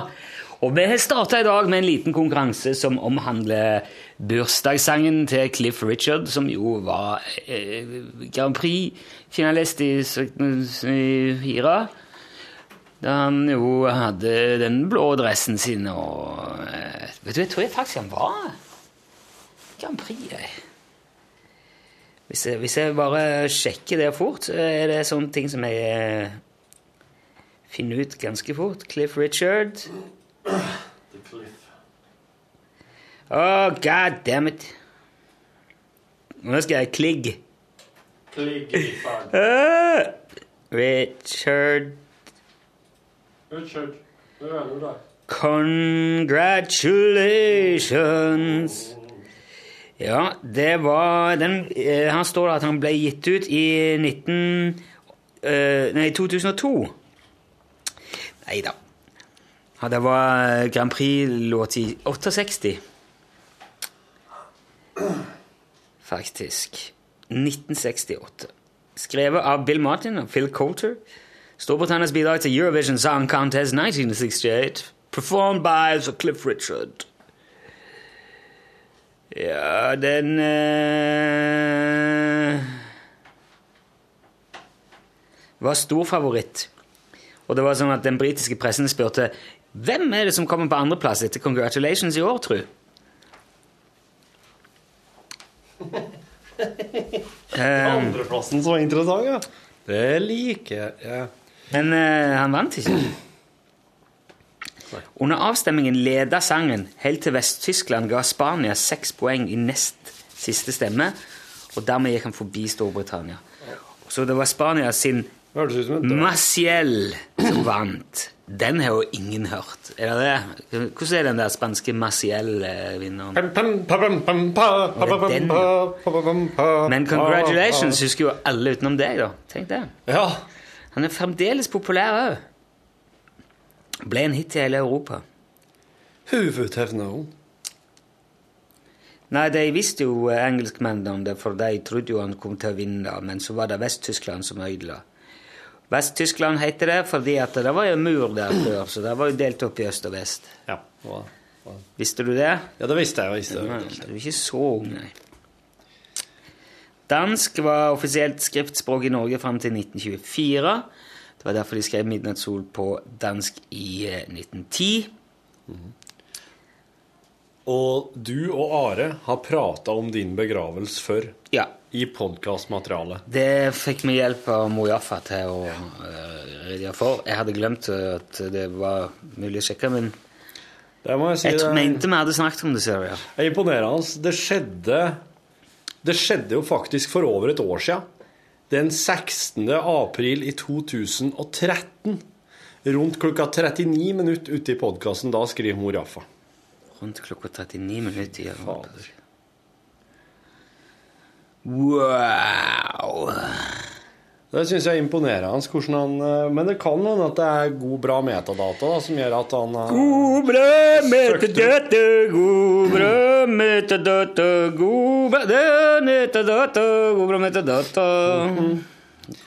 Og vi har starta i dag med en liten konkurranse som omhandler bursdagssangen til Cliff Richard, som jo var eh, Grand Prix-finalist i 1704. Da han jo hadde den blå dressen sin og eh, Vet du, jeg tror jeg faktisk han var Grand Prix, jeg. Hvis jeg, hvis jeg bare sjekker det fort, så er det sånne ting som jeg eh, finner ut ganske fort. Cliff Richard. Oh, god damn it. Nå skal jeg kligge. Ah, Richard Congratulations. Ja, det var den eh, Her står det at han ble gitt ut i 19... eh, nei, 2002. Nei da. Ja, det var Grand Prix-låt i 68. Faktisk. 1968. Skrevet av Bill Martin og Phil Coulter. Storbritannias bidrag til Eurovision Song Contest 1968. Performed by Sir Cliff Richard. Ja, den uh, var stor favoritt. Og det var sånn at den britiske pressen spurte hvem er det som kommer på andreplass etter Congratulations i år, tru? um, (laughs) Andreplassen som var interessant, ja. Det liker jeg. Men eh, han vant ikke. Under avstemmingen leda sangen helt til Vest-Tyskland ga Spania seks poeng i nest siste stemme, og dermed gikk han forbi Storbritannia. Så det var Spania sin Maciel som vant. Den har jo ingen hørt. Er det det? Hvordan er den der spanske Maciel-vinneren? Men congratulations husker jo alle utenom deg, da. Tenk det. Ja. Han er fremdeles populær òg. Ble en hit i hele Europa. Would? Nei, de visste jo eh, engelskmennene om det, for de trodde jo han kom til å vinne, men så var det Vest-Tyskland som ødela. Vest-Tyskland heter det fordi at det var jo mur der før, så det var jo delt opp i øst og vest. Ja. hva- hva- Visste du det? Ja, det visste jeg. Visste Nei, du er ikke så ung, nei. Dansk var offisielt skriftspråk i Norge fram til 1924. Det var derfor de skrev 'Midnattssol' på dansk i eh, 1910. Og du og Are har prata om din begravelse før Ja, i podkastmaterialet. Det fikk vi hjelp av Mo Jaffa til å uh, redegjøre for. Jeg hadde glemt at det var mulig å sjekke, men Det må jeg si. jeg det mente vi hadde snakket om det. Ser du, ja. er imponerende. Det skjedde Det skjedde jo faktisk for over et år siden. den 16. april i 2013. Rundt klokka 39 minutter ute i podkasten. Da skriver mor Jaffa. Rundt klokka 39 minutter. Ja. Fader. Wow! Det syns jeg er imponerende. hvordan han, eh, Men det kan hende at det er god, bra metadata da, som gjør at han eh, God brød, metadata, god brød, metadata, god brød, metadata, god brød, metadata.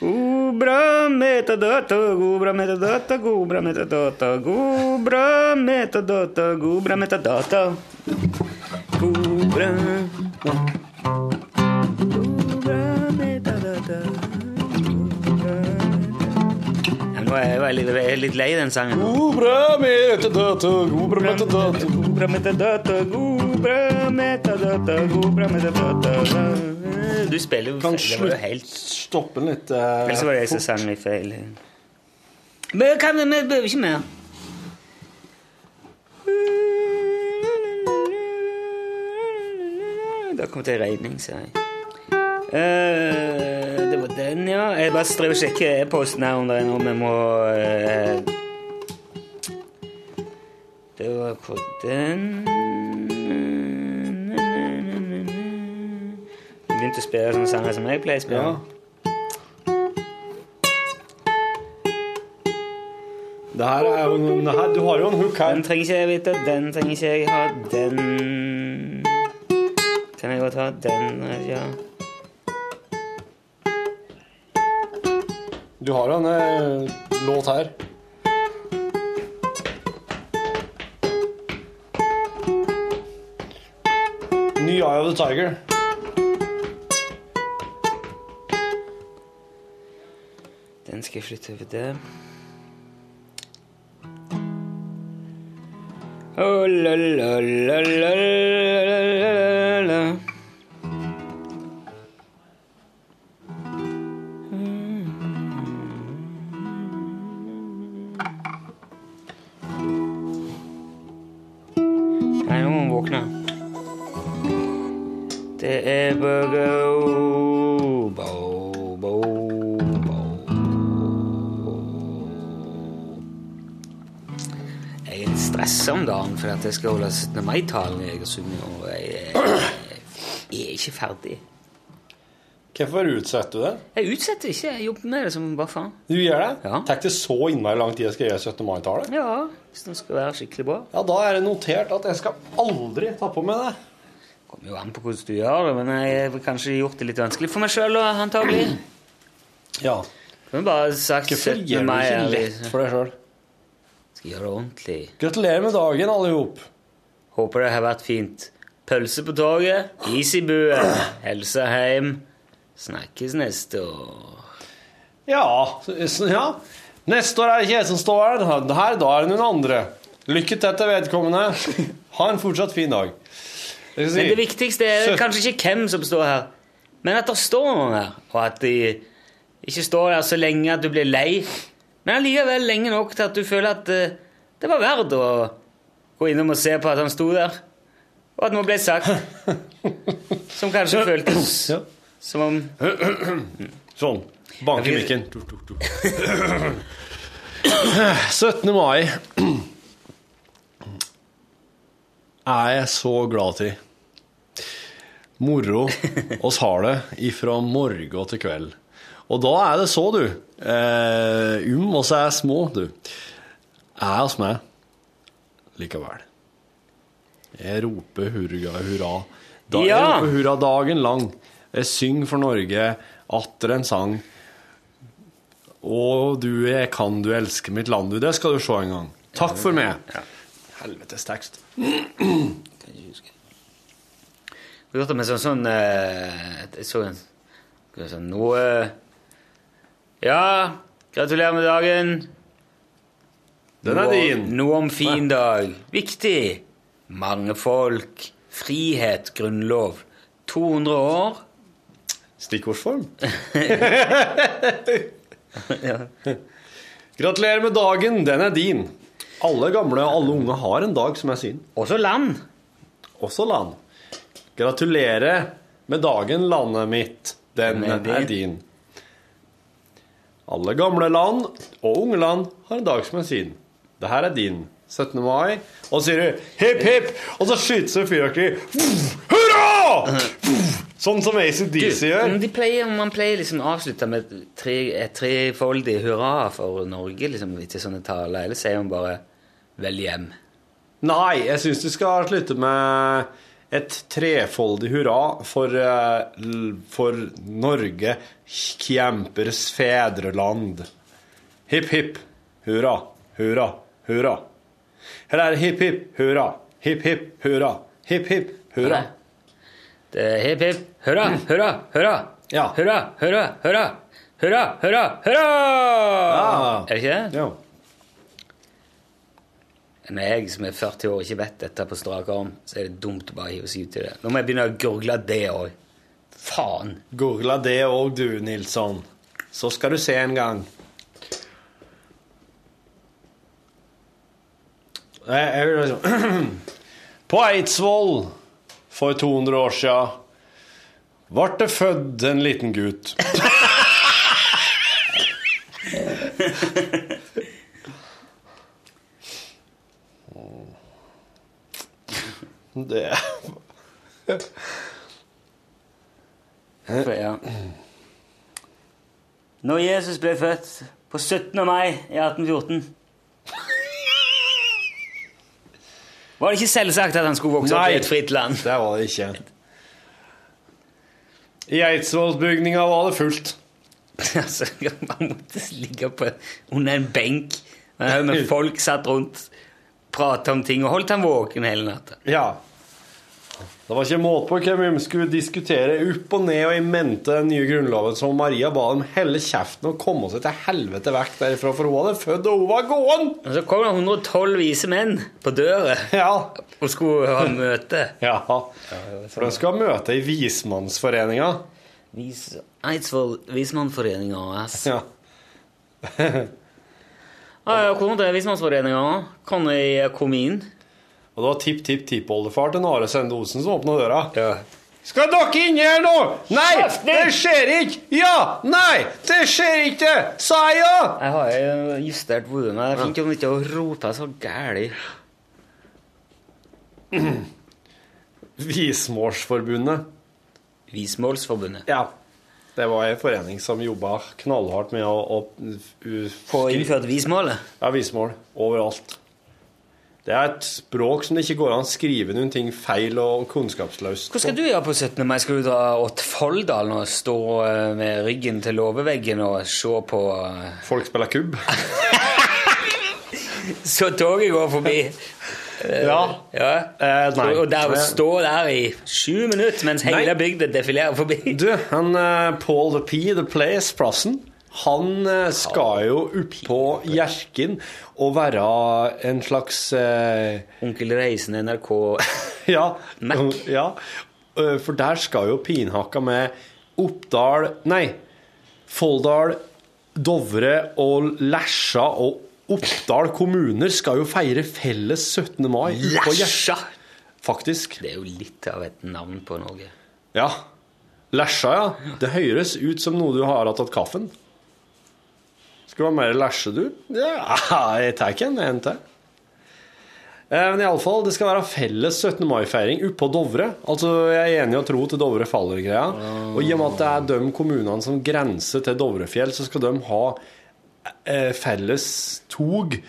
God brød, metadata, god brød, metadata, god brød, metadata, god brød, metadata, god brød, metadata. God brød, metadata. Nå er jeg veldig, jeg er litt lei den sangen. God bra metadata, god bra metadata. God bra metadata, god bra metadata, god bra metadata. Du spiller jo Kan feil. Det var jo helt stoppe den litt eh, Ellers var det jeg som sang litt feil. Men kan vi vi behøver ikke mer. Da kom det regning, sier jeg. Eh, det var den, ja. Jeg bare strever og sjekker e-posten her om det er noe vi må uh, Det var på den Jeg begynte å spille sånne sanger som jeg pleier å spille. Ja. Jo det her, Du har jo en hook her. Den trenger ikke jeg vite, den trenger ikke jeg ha, den Kan jeg godt ha den, ja. Du har en eh, låt her. Ny Eye of the Tiger. Den skal jeg flytte over der. Oh, la, la, la, la, la, la. Skal holde 17. mai-talen i Egersund. Og jeg, jeg, jeg er ikke ferdig. Hvorfor utsetter du det? Jeg utsetter ikke. Jeg jobber med det som bare faen. Du gjør det? Ja. Tenk ikke så innmari lang tid jeg skal gjøre 17. mai-tale? Ja, hvis den skal være skikkelig bra. Ja, da er det notert at jeg skal aldri ta på meg det. Kommer jo an på hvordan du gjør det, men jeg har kanskje gjort det litt vanskelig for meg sjøl, antagelig. Ja. Kunne bare sagt Hvorfor gjør du ikke lett for deg sjøl? Skal gjøre det ordentlig. Gratulerer med dagen, alle ihop. Håper det har vært fint. Pølse på toget, is i bue, helse hjem. Snakkes neste år. Ja, ja. Neste år er det ikke jeg som står her. her da er det noen andre. Lykke til til vedkommende. Ha en fortsatt fin dag. Si- Men det viktigste er kanskje ikke hvem som står her, men at det står noen her, og at de ikke står der så lenge at du blir lei, men allikevel lenge nok til at du føler at eh, det var verdt å gå innom og se på at han sto der, og at noe ble sagt (laughs) som kanskje føltes (clears throat) Ja. som om (clears throat) Sånn. Bank i mikken. (clears throat) 17. mai er jeg så glad til. Moro. oss har det ifra morgen til kveld. Og da er det så, du. Eh, um så er små, du. Er oss med likevel. Jeg roper hurra, hurra. Da, Jeg roper hurra dagen lang. Jeg synger for Norge atter en sang. Å, du, jeg kan du elske mitt land, du. Det skal du se en gang. Takk for meg. Helvetes tekst. Det med sånn, sånn eh, Jeg så en sånn vi se, Noe Ja, gratulerer med dagen. Den er din. Noe om fin dag. Viktig. Mange folk. Frihet. Grunnlov. 200 år. Stikkordsform. (laughs) Gratulerer med dagen, den er din. Alle gamle og alle unge har en dag som er sin. Også land. Også land. Gratulerer med dagen, landet mitt. Den Den er er din. Alle gamle land og unge land har en dag som er sin. Det her er din. 17. mai. Og så sier du hipp, hipp, og så skytes det fyrverkeri. Hurra! Sånn som ACDC gjør. de pleier, man pleier liksom å avslutte med tre, et trefoldig hurra for Norge liksom, til sånne taler, eller sier man bare 'vel hjem'? Nei, jeg syns du skal slutte med et trefoldig hurra for, eh, for Norge, kjempers fedreland. Hipp, hipp, hurra, hurra, hurra. Her er hipp, hipp, hurra, hipp, hipp, hurra, hipp, hipp, hurra. Det er hipp, hipp, hurra, hurra, hurra. Ja. Hurra, hurra, hurra. Hurra, hurra, hurra! Ja. Er det ikke det? Ja. Når jeg som er 40 år ikke vet dette på strak arm, så er det dumt å bare hive seg ut i det. Nå må jeg begynne å gurgle det òg. Faen. Gurgle det òg, du, Nilsson. Så skal du se en gang. Liksom- (clears throat) På Eidsvoll for 200 år sia ble det født en liten gutt. (laughs) Det For, ja. Når Jesus ble født på 17. mai i 1814 Var det ikke selvsagt at han skulle vokse opp i et fritt land? Det var det ikke. I Eidsvollsbygninga var det fullt. (laughs) altså, man måtte ligge på, under en benk med med folk satt rundt, prate om ting og holdt han våken hele natta. Ja. Det var ikke måte på hvem vi skulle diskutere opp og ned og i mente den nye grunnloven som Maria ba dem helle kjeften og komme seg til helvete vekk derifra, for hun hadde født og hun var gåen! Og så kom det 112 vise menn på døra Ja. og skulle ha møte. ja. For de skal møte i Vismannsforeninga. Vis, Eidsvoll Vismannsforeninga AS. Ja. (laughs) ah, ja, hvordan er Vismannsforeninga? Kan jeg komme inn? Og det var tipp-tipp-tippoldefar til Are Sende Osen som åpna døra. Ja. Skal dere inn her nå? Nei, det skjer ikke! Ja! Nei, det skjer ikke! Sa jeg ja! Jeg har justert volumet. Jeg finner fint om ikke å rope så gæli. Vismålsforbundet. Vismålsforbundet. Ja. Det var en forening som jobba knallhardt med å, å Få innført vismålet? Ja, vismål. Overalt. Det er et språk som det ikke går an å skrive noen ting feil og kunnskapsløst Hva skal du gjøre på 17. mai? Skal du dra åt Folldalen og stå eh, med ryggen til låveveggen og se på eh, Folk spiller kubb. (laughs) Så toget går forbi? Ja. Ja. Eh, nei. Og der stå der i sju minutter mens hele bygda defilerer forbi? Du, han eh, Paul the P, The Place, plassen, han eh, skal jo opp på Hjerkinn og være en slags eh, Onkel Reisen, NRK (laughs) Ja. Mac. ja. Eh, For der skal jo pinhakka med Oppdal Nei, Folldal, Dovre og Lesja og Oppdal kommuner skal jo feire felles 17. mai på. Lesja! Faktisk. Det er jo litt av et navn på noe. Ja. Lesja, ja. Det høres ut som noe du har hatt kaffen. Skal du ha mer lesje, du? Ja, (laughs) jeg tar ikke en, en til. Eh, Men iallfall, det skal være felles 17. mai-feiring oppå på Dovre. Altså, Jeg er enig i å tro til Dovre faller-greia. Og i og med at det er de kommunene som grenser til Dovrefjell, så skal de ha eh, felles tog,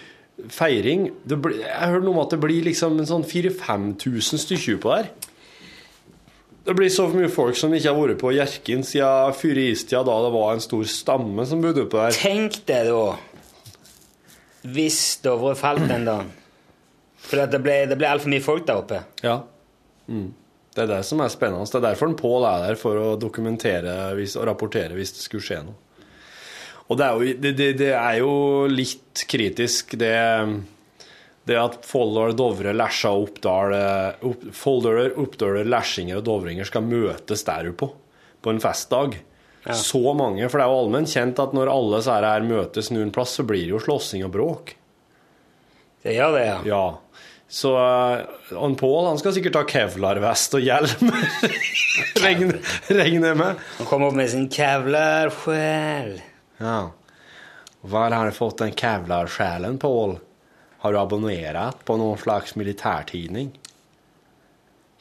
feiring. Det blir, jeg hørte noe om at det blir liksom en sånn 4000-5000 stykker på der. Det blir så mye folk som ikke har vært på Hjerkinn siden før da det var en stor stamme som bodde oppe der. Tenk deg da hvis Dovre falt den dagen. For det ble, det ble altfor mye folk der oppe. Ja. Mm. Det er det som er spennende. Det er derfor en Pål er der, for å dokumentere hvis, og rapportere hvis det skulle skje noe. Og det er jo, det, det, det er jo litt kritisk, det, det at Folldal, Dovre, Lesja og Oppdal eh, opp, Folldal, Oppdal, Lesjinger og dovringer skal møtes der oppe på, en festdag. Så mange, for det er jo allment kjent at når alle så her møtes noen plass, så blir det jo slåssing og bråk. Det gjør det, ja. Ja. Så han Pål han skal sikkert ha kevlarvest og hjelm. (laughs) Regner jeg med. Han kommer opp med sin kevlarsjel. Ja. Hva har du fått den kevlarsjelen, Paul? Har du abonnert på noen slags militærtidning?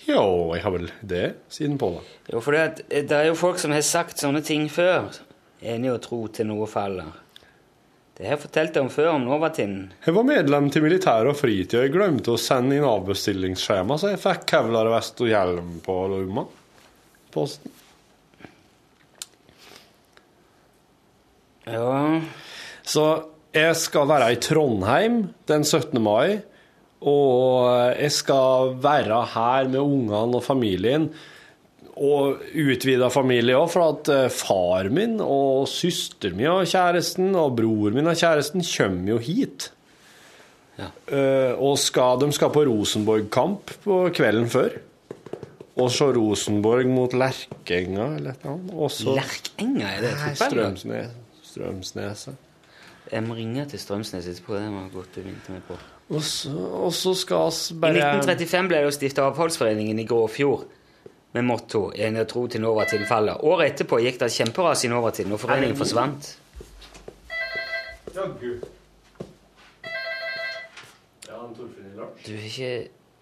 Jo, jeg har vel det, siden Paul. Jo, for det, det er jo folk som har sagt sånne ting før. Enig å tro til noe faller. Det har jeg fortalt om før, om Novatinn. Jeg var medlem til militær og fritid, og jeg glemte å sende inn avbestillingsskjema, så jeg fikk kevlarvest og hjelm på lomma. Posten. Ja, Så jeg skal være i Trondheim den 17. mai, og jeg skal være her med ungene og familien, og utvida familie òg, for at eh, far min og søster min og kjæresten og bror min og kjæresten kommer jo hit. Ja. Eh, og skal, de skal på Rosenborg-kamp på kvelden før. Og så Rosenborg mot Lerkenga eller noe. Lerkenga, er det fotball? Strømsnes, Strømsneset. Jeg må ringe til Strømsnes etterpå. Det var godt du minte meg på. Og så, og så skal vi I 1935 ble det stifta Avfallsforeningen i Gråfjord med motto 'En er tro til Novatinn faller'. Året etterpå gikk det et kjemperas i Novatiden, og foreningen forsvant. Jaggu. Ja, Torfinn i Du vil ikke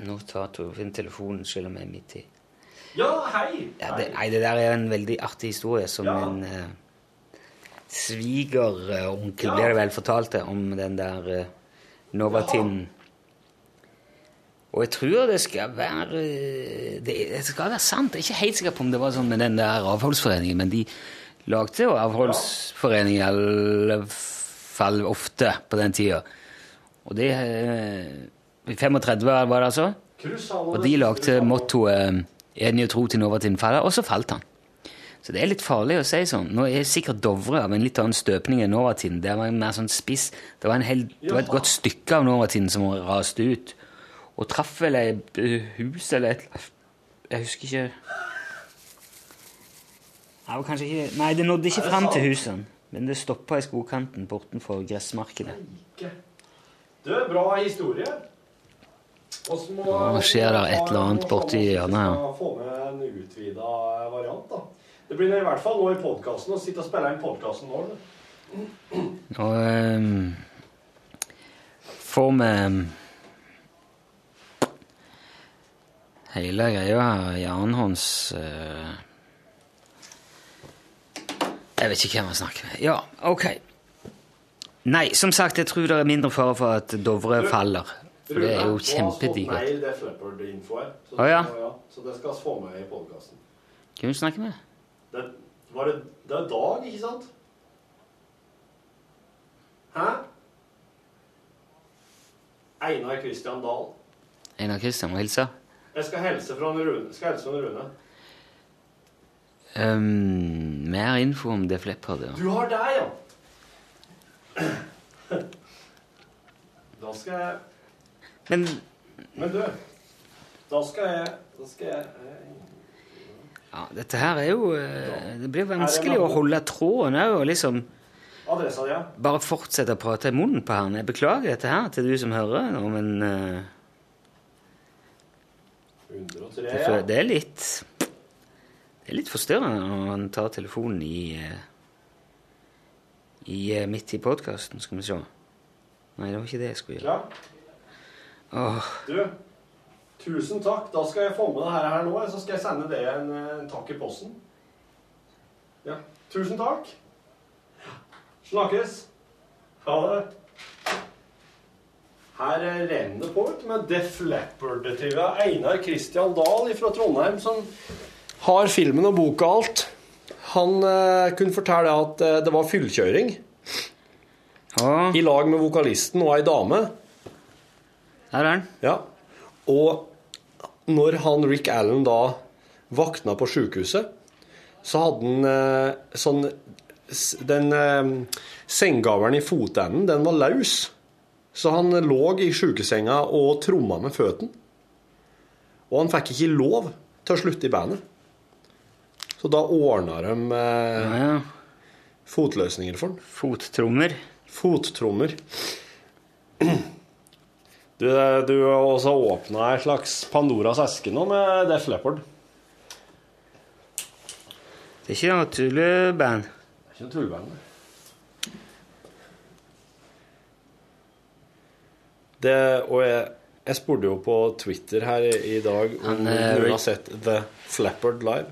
nå ta Torfinn telefonen selv om jeg er midt i Ja, hei! ja, det, Nei, det der er en veldig artig historie som Ja. en uh, ja. blir det vel fortalt om den der uh, Novatinn. Og jeg tror det skal være eh, det, skal være sant. Jeg er ikke helt sikker på om det var sånn med den der avholdsforeningen, men de lagde jo avholdsforening i alle fall ofte på den tida. Og det eh, I 35 var det altså. Og de lagde mottoet 'Enig å tro til Novatin faller', og så falt han. Så det er litt farlig å si sånn. Nå er sikkert Dovre av en litt annen støpning enn Novatinn. Det var en mer sånn spiss. Det var, en hel, det var et godt stykke av Novatinn som raste ut. Og traff vel ei hus eller et Jeg husker ikke Det kanskje ikke Nei, det nådde ikke fram til husene. Men det stoppa i skogkanten bortenfor gressmarkedet. Du, bra historie. Nå skjer det et eller annet borti hjørnet her. Få med en utvida variant, da. Det blir i hvert fall nå i podkasten å sitte og spille inn podkasten nå. Og um, får vi hele greia i annenhånds eh, Jeg vet ikke hvem jeg snakker med. Ja, ok. Nei, som sagt, jeg tror det er mindre fare for at Dovre faller. For det er jo kjempedigert. Å, ja. så det skal vi få med i podkasten. Hvem du snakker med? Det, var det, det er Dag, ikke sant? Hæ? Einar Kristian Dahl. Einar Kristian må hilse. Jeg skal helse fra Rune. Skal helse fra Rune. Um, mer info om Def Leppard, ja. Du har deg, ja! Da skal jeg Men Men du, da skal jeg Da skal jeg ja, dette her er jo eh, Det blir vanskelig å holde tråden òg, og liksom Adressa ja. bare fortsette å prate i munnen på han. Jeg beklager dette her til du som hører nå, men uh, 103, det, ja. det er litt Det er litt forstyrrende når han tar telefonen i, eh, i eh, midt i podkasten. Skal vi se. Nei, det var ikke det jeg skulle gjøre. Klar? Åh, Du, tusen takk. Da skal jeg få med det her, her nå, så skal jeg sende det en, en takk i posten. Ja. Tusen takk. Snakkes. Ha det. Her eh, renner det på med Def Leppard-TV. Einar Christian Dahl fra Trondheim, som har filmen og boka og alt. Han eh, kunne fortelle at eh, det var fyllkjøring Ja. i lag med vokalisten og ei dame. der er han. Ja. Og når han Rick Allen da vakna på sjukehuset, så hadde han eh, sånn Den eh, senggaveren i fotenden, den var løs. Så han lå i sjukesenga og tromma med føttene. Og han fikk ikke lov til å slutte i bandet. Så da ordna de eh, Ja, ja. fotløsninger for han. Fottrommer. Fottrommer. Du, du har også åpna ei slags Pandoras eske nå med Def Leppard. Det er ikke noe tulleband. Det er ikke noe tulleband. det. Og jeg, jeg spurte jo på Twitter her i, dag om Han, uh, noen har sett The Flappard live.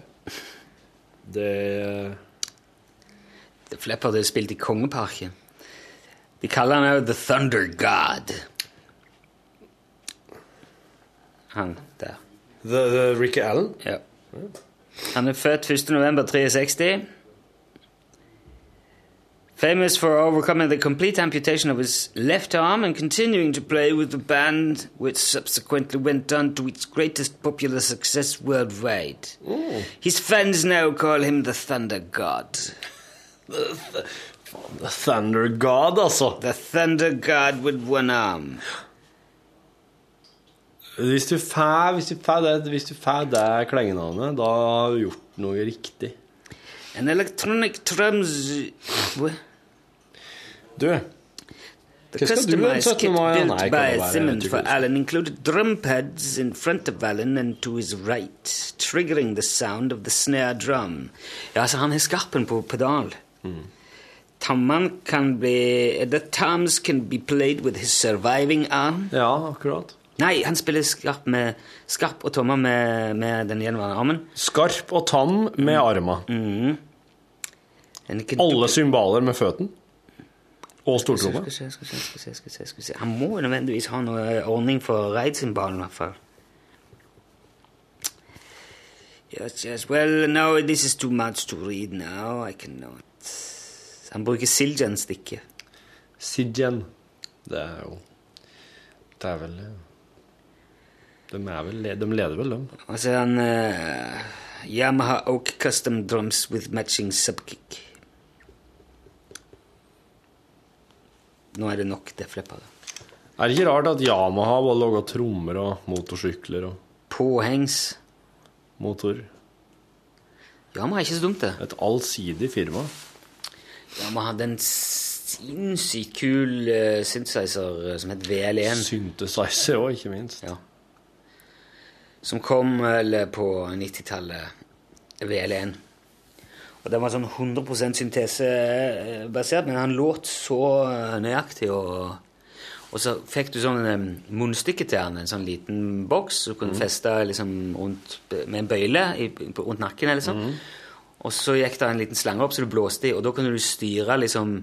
Det Flappard er spilt i Kongeparken. De kaller han òg The Thunder God. Han der. The, the Ricky Allen? Ja. Han er født 1. november 63. Famous for overcoming the complete amputation of his left arm and continuing to play with the band, which subsequently went on to its greatest popular success worldwide. His fans now call him the Thunder God. The Thunder God, also. The Thunder God with one arm. Hvis du får hvis du får det, klengenavnet, da har du gjort noe riktig. En electronic trums... Du, The Hva skal du den customized 17. kit mai? Nei, kan by det være Simmons for typisk. Included drum pads in front of Alan and to his right, triggering the sound of the snare drum. Ja, altså, han har skarpen på pedal. Mm. Tommene kan bli The toms can be played with his surviving arm. Ja, akkurat. Nei, han spiller skarp, med, skarp og tommer med, med den gjenværende armen. Skarp og tam med arma. Mm. can Alle symbaler med føten Og stortromme. skal skal skal skal se. Han må nødvendigvis ha noe ordning for raidsymbalen, i hvert fall. Yes, yes, well, no, this is too much to read now. I cannot. Han bruker Siljan-stikket. Siljan. Det er jo Det er vel De, vel, de leder vel, dem. Og så er han uh, Yamaha Oak Custom Drums with matching subkick. Nå er det nok, det flipper. Er det ikke rart at Yamaha bare lager trommer og motorsykler og Påhengs. motor? Yamaha er ikke så dumt, det. Et allsidig firma. Yamaha hadde en sinnssykt kul uh, synthesizer eh, som het VL1. Synthesizer òg, ikke minst. Ja. Som kom vel på 90-tallet. VL1. Og den var sånn 100% syntesebasert, men han låt så eh, nøyaktig. Og, og så fikk du sånn eh, munnstykke til han, en sånn liten boks du kunne feste liksom rundt, med en bøyle i, på- rundt nakken. eller sånn. Og så gikk det en liten slange opp så du blåste i, og da kunne du styre liksom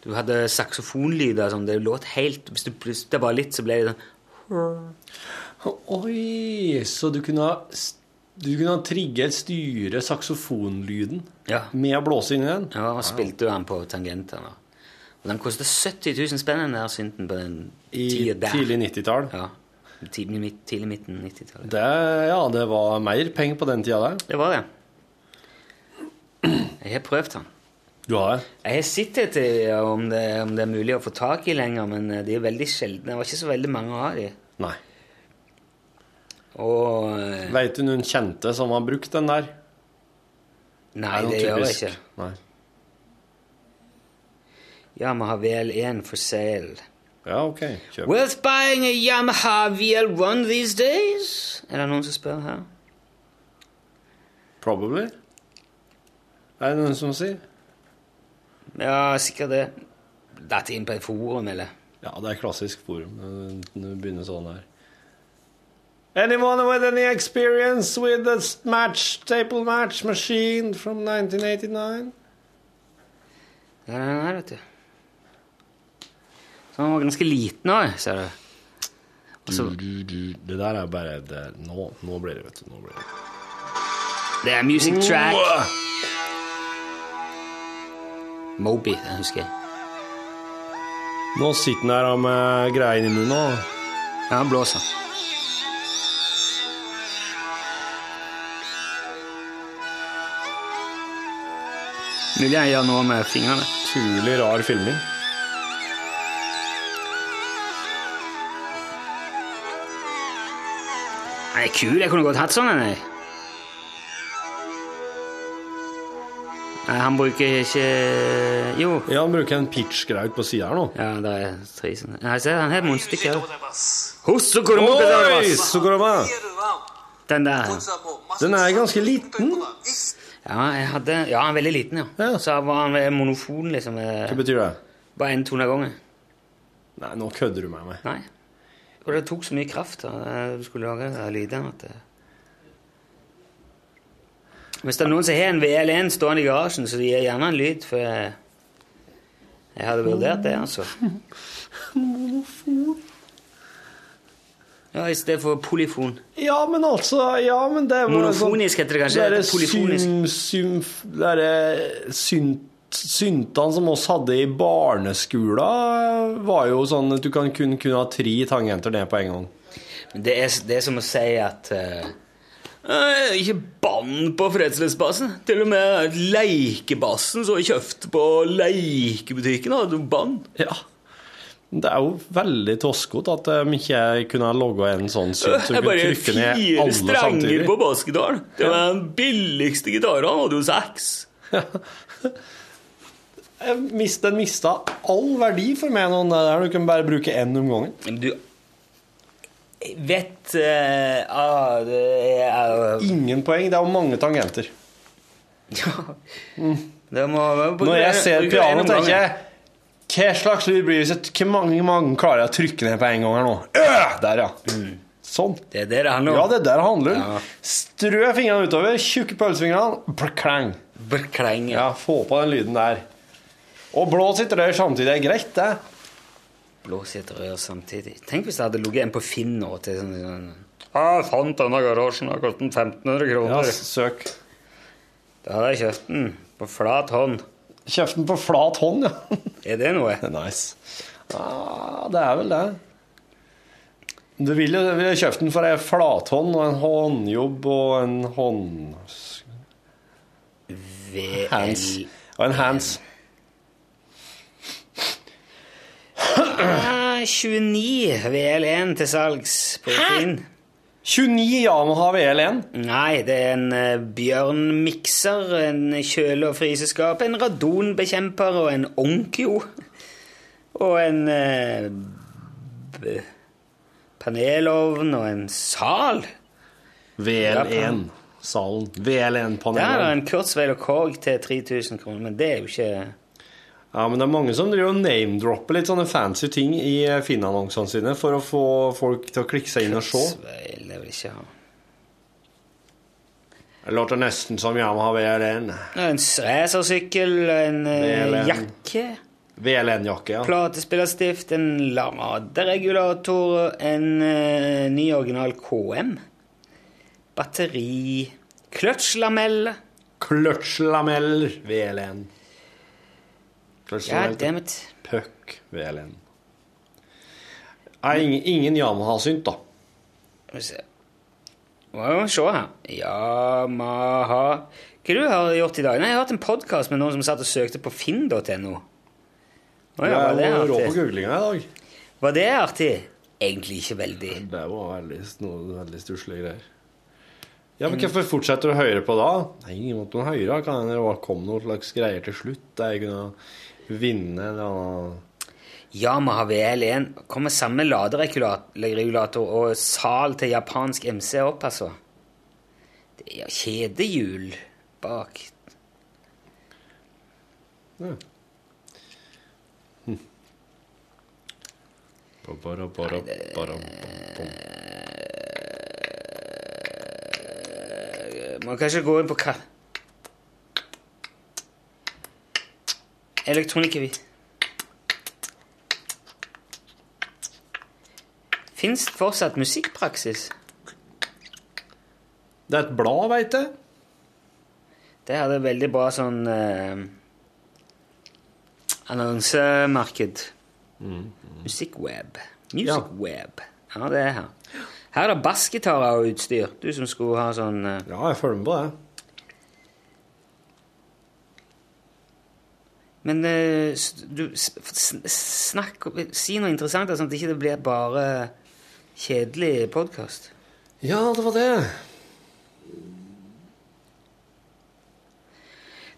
Du hadde saksofonlyder som det låt helt Hvis du plustet bare litt, så ble det sånn Oi! Så du kunne ha du kunne ha trigget styre saksofonlyden Ja. med å blåse inn i den? Ja, og spilte jo den på tangenter. da. Og den kostet 70 000 spenn, den der synten på den tida der. tidlig 90-tall? Ja. Tidlig, tidlig midten 90-tallet. Det, ja, det var mer penger på den tida der. Det var det. Jeg har prøvd den. Du har det? Jeg har sett etter om det, om det er mulig å få tak i lenger, men eh, de er veldig sjeldne. Det var ikke så veldig mange av de. Nei. Og eh, Veit du noen kjente som har brukt den der? Nei, det, det gjør jeg ikke. Nei. Yamaha VL1 for sale. Ja, OK. Kjøp. Worth buying a Yamaha VL1 these days? Er det noen som spør her? Probably. Er det noen som sier? Ja, sikkert det. Datt inn på et forum, eller? Ja, det er klassisk forum. Det begynner sånn her. Anyone with any experience with a match, staple match machine from 1989? Ja, den her, vet du. Så han var ganske liten òg, ser du. Og Du, du, du. Det der er bare det, nå, nå blir det, vet du. Nå blir det. det er music track. Moby, den husker jeg. Nå sitter han her med greiene i munnen Ja, han blåser. Mulig jeg gjøre noe med fingrene. utrolig rar filming. Den er kul. Jeg kunne godt hatt sånn en. jeg. Nei, han bruker ikke Jo. Ja, han bruker en pitch-greie på sida her nå. Ja, det er tre sånne. Nei, se, han har munnstykke òg. Oi, Hossokoromokadaras. så går det med. Den der. Den er ganske liten. Ja, jeg hadde Ja, han var veldig liten, ja. Ja. Så var han monofon, liksom. eh, Hva betyr det? Bare én tone av gangen. Nei, nå kødder du med meg. Nei. Og det tok så mye kraft da du skulle lage lyder at det Hvis det er noen som har en VL1 stående i garasjen, så gir gjerne en lyd, for jeg, jeg hadde vurdert det, altså. (laughs) Ja, i stedet for polyfon. Ja, men altså Ja, men det var Monofonisk heter det kanskje. Det eller Polyfonisk. sym, sym, synt, syntene som oss hadde i barneskolen, var jo sånn at du kan kun kunne ha tre tangenter ned på en gang. Men det er, det er som å si at eh, eh, Ikke bann på Fredsløsbassen. Til og med leikebassen som jeg kjøpte på leikebutikken, hadde bann. Ja. Det er jo veldig toskete at de ikke kunne ha logga en sånn synt Det som er kunne bare trykke ned fire alle strenger samtidig. på bassgitaren. Det var den billigste gitaren. Han hadde jo seks. (laughs) Mist- Den mista all verdi for meg nå, der du kan bare bruke én om gangen. Du vet uh, ah, Det er Ingen poeng. Det er jo mange tangenter. Ja. Det må, Når jeg ser pianoet, piano, tenker jeg Hva slags lyd blir det Hvor mange, mange klarer jeg å trykke ned på en gang her nå? Øh, der, ja. Sånn. Det er det det handler om. Ja, det er det det handler om. Ja. Strø fingrene utover, tjukke pølsefingrene, klang. Brkleng. Ja, få på den lyden der. Og blås i et rør samtidig er greit, det. Blås i et rør samtidig. Tenk hvis det hadde ligget en på Finn nå til sånn, sånn ah, 'Jeg fant denne garasjen, har kostet 1500 kroner. Ja, søk. Da hadde jeg kjøpt den på flat hånd. Kjøpt den på flat hånd, ja. Er det noe? (laughs) Nice. Ja, det er vel det. Du vil jo vil kjøpe den for ei flathånd og en håndjobb og en hånd... Hands. Og en hands. Ah, 29 VL1 til salgs på Finn. 29 Yamaha VL1. Nei, det er en uh, bjørnmikser, en kjøle- og fryseskap, en radonbekjemper og en Onkyo. Og en eh, b- panelovn og en sal. VL1. Salen. Der er VL1-panelet. en Kurzweil og Korg til 3000 kroner, men det er jo ikke Ja, men det er mange som driver og name-dropper litt sånne fancy ting i eh, Finn-annonsene sine for å få folk til å klikke seg inn og se. Vil jeg ikke ha. Det låter nesten som Yamaha VL1. En racersykkel, en VLN. Jakke, VL1-jakke, ja. platespillerstift, en laderegulator, en uh, ny original KM, batteri, Kløtsjlamell. Kløtsjlamell VLN. Kløtsjlamell Ja, puck VL1. Nei, ingen, ingen Yamaha-synt, da. Må se her. Yamaha Hva du har gjort i dag? Nei, Jeg har hatt en podkast med noen som satt og søkte på finn.no. Å ja, var det rå på googlinga i dag. Var det artig? Egentlig ikke veldig. Det var veldig, noe veldig stusslige greier. Ja, men Hvorfor fortsetter du å høre på da? Nei, ingen måte å høre. Kan hende det kom noen slags greier til slutt der jeg kunne vinne eller annen Yamaha VL1 kom med samme laderegulator og sal til japansk MC opp, altså. Det er kjedehjul bak. ja. Hm. Ba-ra, ba-bom. Man kan ikke gå inn på hva Elektronikkeri. Fins det fortsatt musikkpraksis? Det er et blad, veit jeg. Det hadde veldig bra sånn eh, annonsemarked. Musikkweb. Musicweb. Ja. det er her. Her er det bassgitarer og utstyr. Du som skulle ha sånn eh, Ja, jeg følger med på det. Men eh, du, snakk Si noe interessant, sånn at det ikke blir bare kjedelig podkast. Ja, det var det.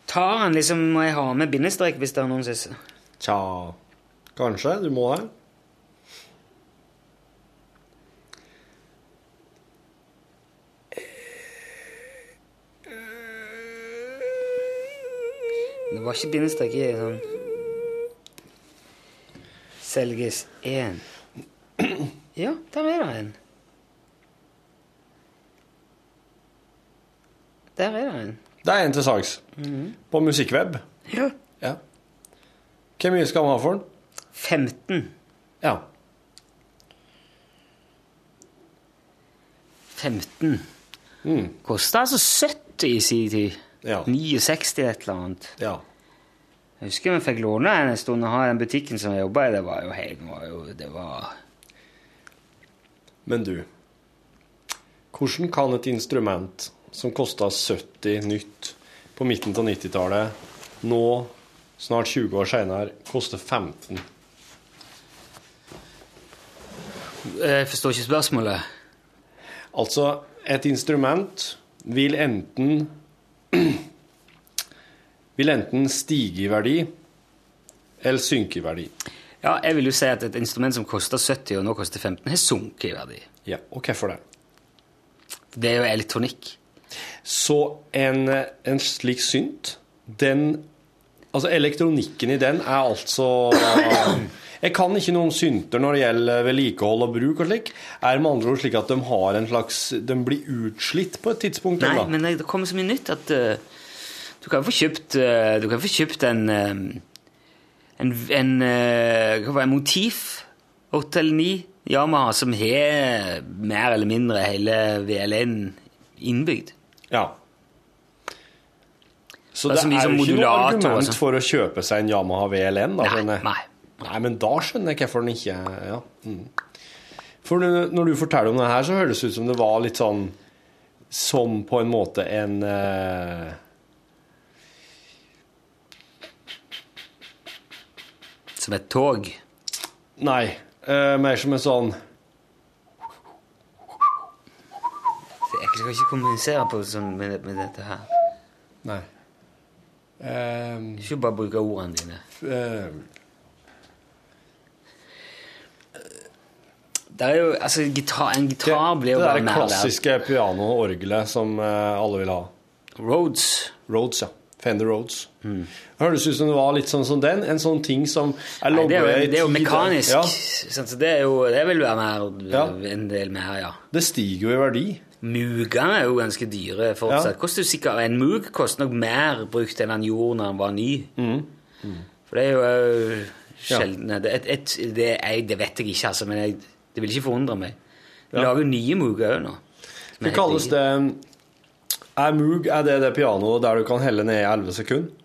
Tar han liksom Må jeg ha med bindestrek hvis det er noen sisse? Tja Kanskje. Du må det. Det var ikke bindestrek i sånn Selges én. Ja, der er det en. Der er det en. Det er en til salgs. På Musikkweb. Ja. Ja. Hvor mye skal man ha for den? 15. Ja. 15. Mm. Kosta altså 70 i sin tid. Ja. 69 et eller annet. ja. Jeg husker vi fikk låne en stund og ha den butikken som jeg jobba i. Det var jo helt Det var Men du, hvordan kan et instrument som kosta 70 nytt på midten av 90-tallet, nå, snart 20 år seinere, koste 15? Jeg forstår ikke spørsmålet. Altså, et instrument vil enten vil enten stige i verdi eller synke i verdi. Ja, jeg vil jo si at et instrument som koster 70 og nå koster 15, har sunket i verdi. Ja, og hvorfor det? Det er jo elektronikk. Så en, en slik synt, den Altså, elektronikken i den er altså Jeg kan ikke noen synter når det gjelder vedlikehold og bruk og slik. Er med andre ord slik at de har en slags De blir utslitt på et tidspunkt? Nei, eller men det kommer så mye nytt at uh, du kan få kjøpt uh, Du kan få kjøpt en eh, en, en, eh, en motiv 8 eller 9 Yamaha som har mer eller mindre hele VLN innbygd. Ja. Så Det er det er jo ikke noe argument sånn. for å kjøpe seg en Yamaha VLN? Da, Nei, nei. Nei, men da skjønner jeg hvorfor den ikke ja. mm. For når du forteller om det her, så høres det ut som det var litt sånn Som på en måte en eh, Som et tog. Nei, Uh, mer som en sånn Jeg skal ikke kommunisere på sånn med, med dette her. Nei. Um, Ikke bare bruke ordene dine. eh, Det er jo, altså, gitar, En gitar blir jo bare mer der er det klassiske piano-orgelet som uh, alle vil ha. Rhodes. Roads, ja. Fender Rhodes. Det høres ut som det var litt sånn som den. En sånn ting som er Nei, det, logget det er jo mekanisk. Ja, det, er jo, det vil være mer, Ja. en del mer, ja. det stiger jo i verdi. Mugene er jo ganske dyre fortsatt. Ja. Sikkert, En mug koster nok mer brukt enn han gjorde når han var ny. For det er jo sjelden det, et, et, det, jeg, det vet jeg ikke, altså, men jeg, det vil ikke forundre meg. Vi lager nye muger òg nå. Det kalles det Er mug er det det pianoet der du kan helle ned i 11 sekunder?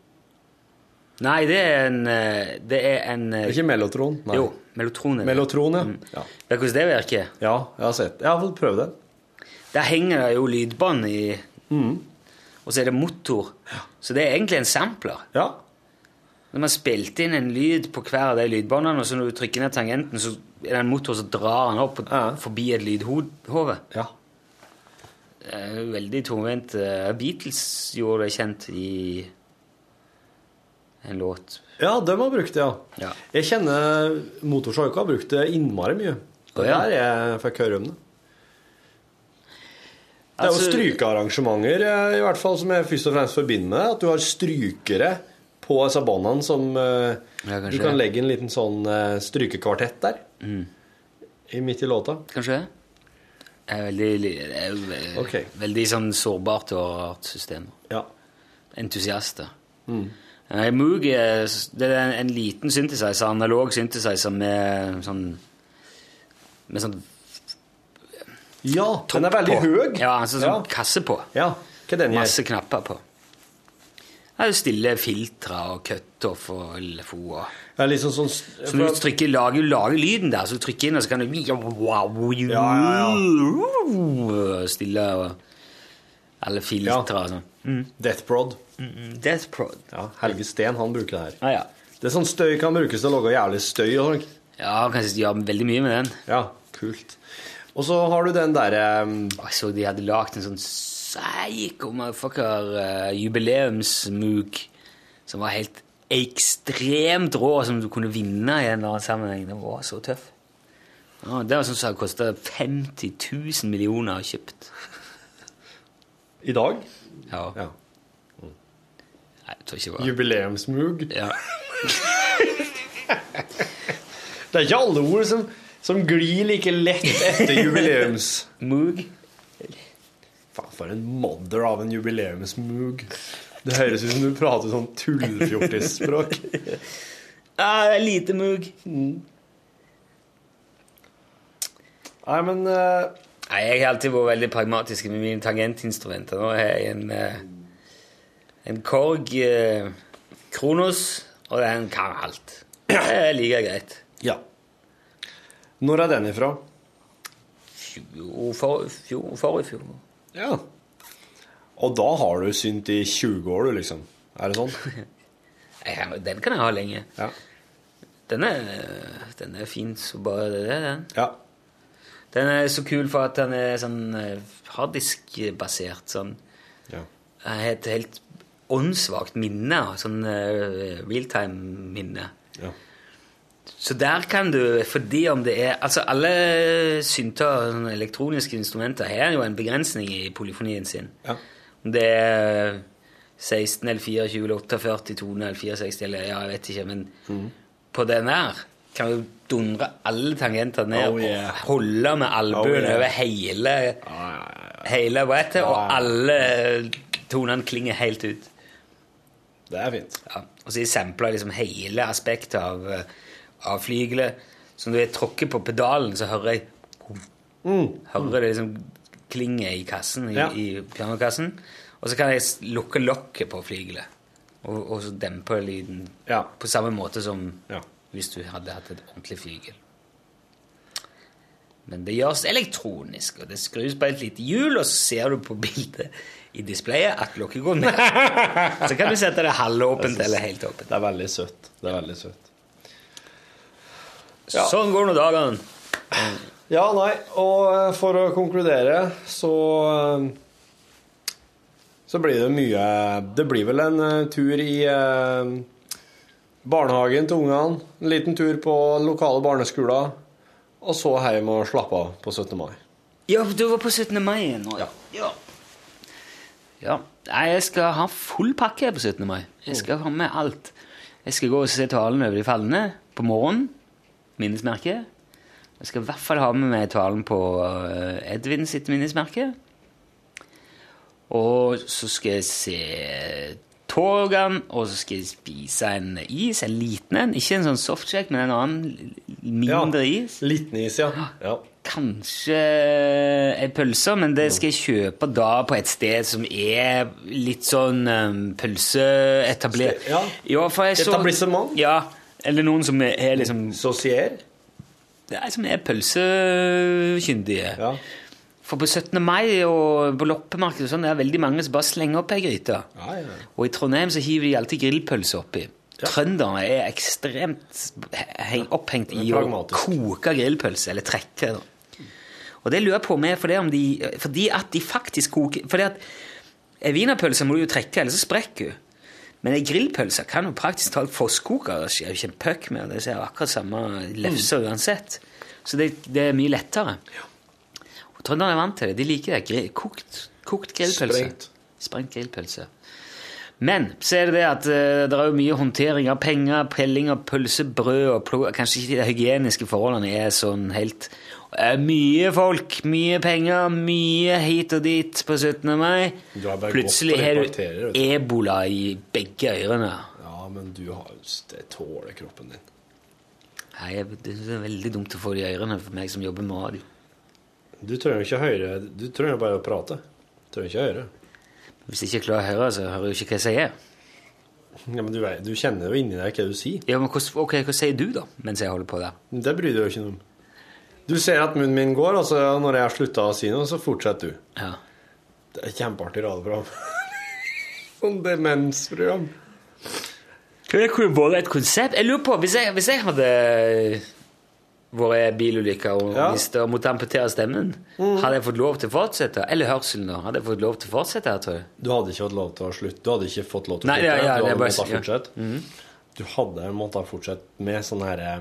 Nei, det er en øh, Det er en øh, Det er ikke Melotron? Nei. Jo, Melotron. er det. Mellotron, ja. ja. Vet du hvordan det virker? Ja, jeg har sett Jeg har fått prøve det. Der henger det jo lydbånd i Og så er det motor. Så det er egentlig en sampler. Ja. Når man spilte inn en lyd på hver av de lydbåndene, og så når du trykker ned tangenten, så er det en motor som drar den opp Ja. forbi et lydhode. ja. Er veldig tungvint. Eh, Beatles gjorde det kjent i en låt. Ja, de har brukt det, ja. Ja. Jeg kjenner Motorsjoika har brukt det innmari mye. Det Å, ja. der jeg fikk høre om det. Det er jo Altså- strykearrangementer eh, i hvert fall som jeg først og fremst forbinder med. At du har strykere på disse båndene som eh, Ja, Du kan legge en liten sånn eh, strykekvartett der. I midt i låta. Kanskje det? Det er veldig, det er jo ve- veldig sånn sårbart og rart system. Ja. Entusiaster. Eh, Moog er, det er en, en liten synthesizer, analog synthesizer med sånn med sånn Ja, den er veldig på. høy. Ja, altså sånn Ja. kasse på. Ja, hva den gjør? Masse knapper på. Det jo stille filtre og cutoff og LFO og er liksom sånn Så når du trykker, lager, lager lyden der, så du trykker inn, og så kan du Ja, ja, Stille og alle filtre og sånn. Death Prod. Death Prod. Ja, Helge Steen han bruker det her. Ah, ja. Det er sånn støy kan brukes til å lage jævlig støy og sånn. ja, kan gjøre veldig mye med den. Ja, kult. Og så har du den derre um, Jeg så de hadde lagd en sånn psycho motherfucker uh, jubileumsmug som var helt ekstremt rå, som du kunne vinne i en eller annen sammenheng. Den var så tøff. Ja, det var sånn som kosta 50 000 millioner kjøpt. i dag. Ja. Ja. Nei, jeg tror ikke det var Jubileumsmug. ja. (laughs) Det er ikke alle ord som som glir like lett etter (laughs) jubileums... Moog. Faen, for en modder av en jubileumsmug. Det høres ut som du prater sånn tullfjortisspråk. (laughs) Ah, lite Moog. Nei, men eh, Nei, Jeg har alltid vært veldig pragmatisk med mine tangentinstrumenter. Nå har jeg en, eh, en Korg eh, Kronos, og den kan alt. Det er like greit. Ja. Når er den ifra? Jo, for, fjor, for i fjor. Ja. Og da har du synt i 20 år, du, liksom? Er det sånn? (laughs) Den kan jeg ha lenge. Ja. Den er, den er fin så bare det er den. Ja. Den er så kul for at den er sånn eh, harddisk-basert. Sånn. Ja. Jeg har et helt åndssvakt minne. Sånn uh, realtime-minne. Ja. Så der kan du, fordi om det er Altså, alle synter, sånne elektroniske instrumenter, har jo en begrensning i polyfonien sin. Ja. Om det er 16 eller 24 eller 48 toner eller 64 eller ja, jeg vet ikke, men Mm. på den her kan du dundre alle tangenter ned Oh, yeah. og holde med albuen Oh, yeah. over hele, hele brettet, og alle tonene klinger helt ut. Det er fint. Ja. Og så sampler liksom hele aspektet av, eh, av flygelet. Så når jeg tråkker på pedalen, så hører jeg Hører det liksom klinge i kassen, i, Ja. i pianokassen. Og så kan jeg lukke lokket på flygelet. Og, og så dempe lyden Ja. på samme måte som Ja. Hvis du hadde hatt et ordentlig flygel. Men det gjøres elektronisk, og det skrus på et lite hjul, og så ser du på bildet i displayet at lokket går ned. så kan du sette det halvåpent eller helt åpent. Det er veldig søtt. Det er veldig søtt. Ja. Sånn går nå dagene. Ja, nei, og eh, for å konkludere, så eh, Så blir det mye Det blir vel en eh, tur i barnehagen til ungene, en liten tur på lokale barneskoler, og så hjem og slappe av på 17. mai. Ja, du var på 17. mai nå. Ja. ja. Ja. Nei, jeg skal ha full pakke på 17. mai. Jeg skal ha med alt. Jeg skal gå og se talen over de falne på morgenen. Minnesmerke. Jeg skal i hvert fall ha med meg talen på eh, Edvin sitt minnesmerke. Og så skal jeg se togene, og så skal jeg spise en is, en liten en. Ikke en sånn softshake, men en annen mindre is. Liten is, ja. ja. Kanskje ei pølse, men det skal jeg kjøpe da på et sted som er litt sånn um, pølseetablert. Ja. jeg så- Etablissement? Ja, eller noen som er, er liksom Saucier? Som er pølsekyndige. Ja. For på 17. mai og på loppemarkedet og sånn, det er veldig mange som bare slenger opp ei gryte. Ja, ja. Og i Trondheim så hiver de alltid grillpølse oppi. Trønderne er ekstremt he- opphengt i å koke grillpølse, eller trekke. Da. Og det lurer jeg på er fordi, om de, fordi at de faktisk koker Fordi at ei wienerpølse må du jo trekke, ellers så sprekker hun. Men ei grillpølse kan jo praktisk talt fosskoke. Det skjer jo ikke en puck med det. Det er akkurat samme lefse uansett. Så det, det er mye lettere. Og Trønderne er vant til det. De liker det. Kokt, kokt grillpølse. Sprengt. Sprengt grillpølse. Men så er det det at uh, det er jo mye håndtering av penger, pelling av pølsebrød og plog. Kanskje ikke de hygieniske forholdene er sånn helt er Mye folk, mye penger, mye hit og dit på 17. mai. Du har bare Plutselig har du ebola i begge ørene. Ja, men du har Det tåler kroppen din. Nei, Det er veldig dumt å få det i ørene for meg som jobber med radio. Du trenger ikke høre Du trenger bare å prate. Du trenger ikke høre. Hvis jeg ikke klarer å høre, så hører jeg jo ikke hva jeg sier. Ja, men du, du kjenner jo inni deg hva du sier. Ja, men hva, ok, hva sier du, da, mens jeg holder på der? Det bryr du deg jo ikke om. Du ser at munnen min går, og så når jeg har slutta å si noe, så fortsetter du. Ja. Det er et kjempeartig radioprogram. (laughs) Sånn demensprogram. Det kunne vært et konsept. Jeg lurer på, Hvis jeg, hvis jeg hadde vært bilulykker og Ja. mistet og måtte amputere stemmen, hadde jeg fått lov til å fortsette? Eller hørselen, da? Hadde jeg fått lov til å fortsette tror jeg? Du hadde ikke fått lov til å slutte. Du hadde ikke fått lov til å Nei, slutte. ja, ja, du hadde måttet ja. fortsette. Du hadde måttet fortsette med sånn her eh,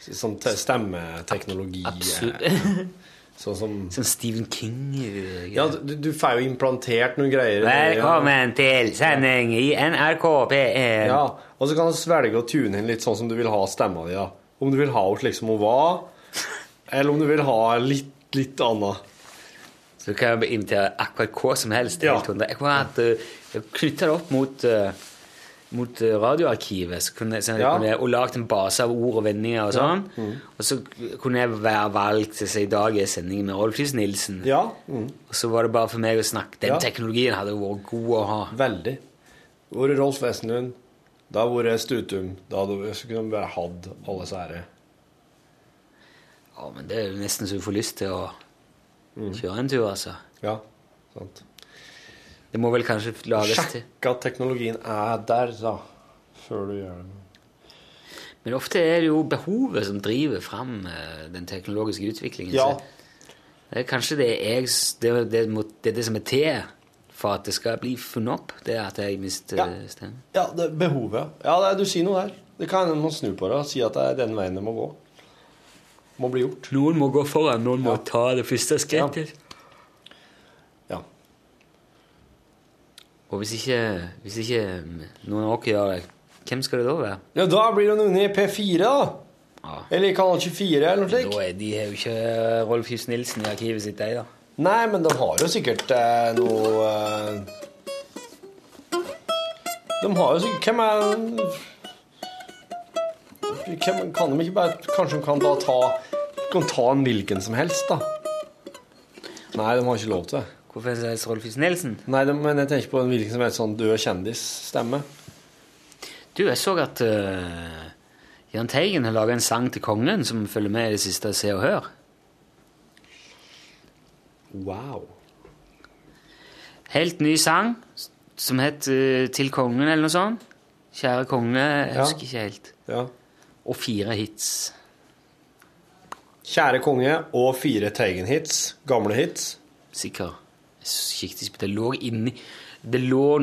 Sånn stemmeteknologi. Absolutt. eh, (laughs) Sånn som Som Stephen King Greier. Ja, du, du får jo implantert noen greier. Velkommen til sending i NRK P1. Ja, og så kan du svelge og tune inn litt sånn som du vil ha stemma di. da. Om du vil ha henne slik som hun var, Eller om du vil ha litt, litt annet. Så du kan invitere akkurat hva som helst. Ja. hatt, uh, knytta det opp mot, uh, mot uh, radioarkivet så kunne, så Ja. kunne, og lagd en base av ord og vendinger og sånn. Og så kunne jeg være valgt til i dag er sendingen med Rolf-Lys Nilsen. Ja, mm. Og så var det bare for meg å snakke. Den Ja. teknologien hadde vært god å ha. veldig. Hvor er Rolf Wesenlund? Da har vært Stutum. Da hadde så kunne de bare hatt alle sære. Ja, men det er jo nesten så du får lyst til å Mm. kjøre en tur, altså. Ja, sant. Det må vel kanskje lages til Sjekk at teknologien er der, da. Før du gjør det. Men ofte er det jo behovet som driver fram eh, den teknologiske utviklingen. Ja. Så det er kanskje det, jeg, det, det, det det som er til for at det skal bli funnet opp, det er at jeg mister Ja. stemmen. Ja, det behovet. Ja, det du sier noe der. Det kan hende man snur på det og sier at det er den veien det må gå. Må bli gjort. Noen må gå foran, noen må ta det første skrittet. Ja. Og hvis ikke, hvis ikke noen av dere gjør det, hvem skal det da være? ja, da blir det noen i P4, da. Ja. Eller i kanal 24, eller noe slikt. Da er de har jo ikke Rolf Hus Nilsen i arkivet sitt, de, da. Nei, men de har jo sikkert eh, noe eh, De har jo sikkert Hvem er hvem, Kan de ikke bare Kanskje de kan da ta Kan ta en hvilken som helst, da? Nei, de har ikke lov til det. Hvorfor det Rolf Hus Nilsen? Nei, de, men jeg tenker på en hvilken som helst sånn død kjendisstemme. Du, jeg så at uh, Jahn Teigen har laga en sang til kongen som følger med i det siste Se og Hør. Wow. Helt ny sang som het eh, Til kongen, eller noe sånt. Kjære konge, jeg husker ikke helt. Ja. Og fire hits. Kjære konge og fire Teigen-hits. Gamle hits. Sikkert. Det lå inni Det lå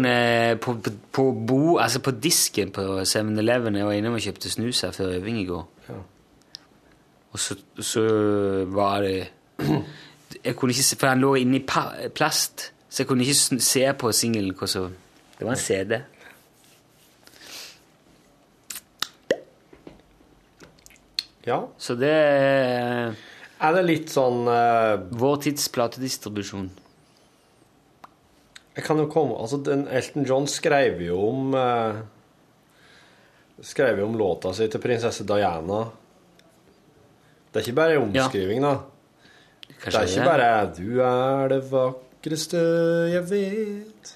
på, på, på bo, altså på disken på 7-Eleven. Jeg var innom og kjøpte snus her før øving i går. Ja. Og så, så var det Jeg kunne ikke For han lå inni plast, så jeg kunne ikke se på singelen hva som Det var en CD. ja. Så det er Er det litt sånn uh, vår tids platedistribusjon. Jeg kan jo komme Altså, den Elton John skrev jo om uh, Skrev jo om låta si til prinsesse Diana. Det er ikke bare en omskriving, da. Det er ikke bare 'Du er det vakreste jeg vet'.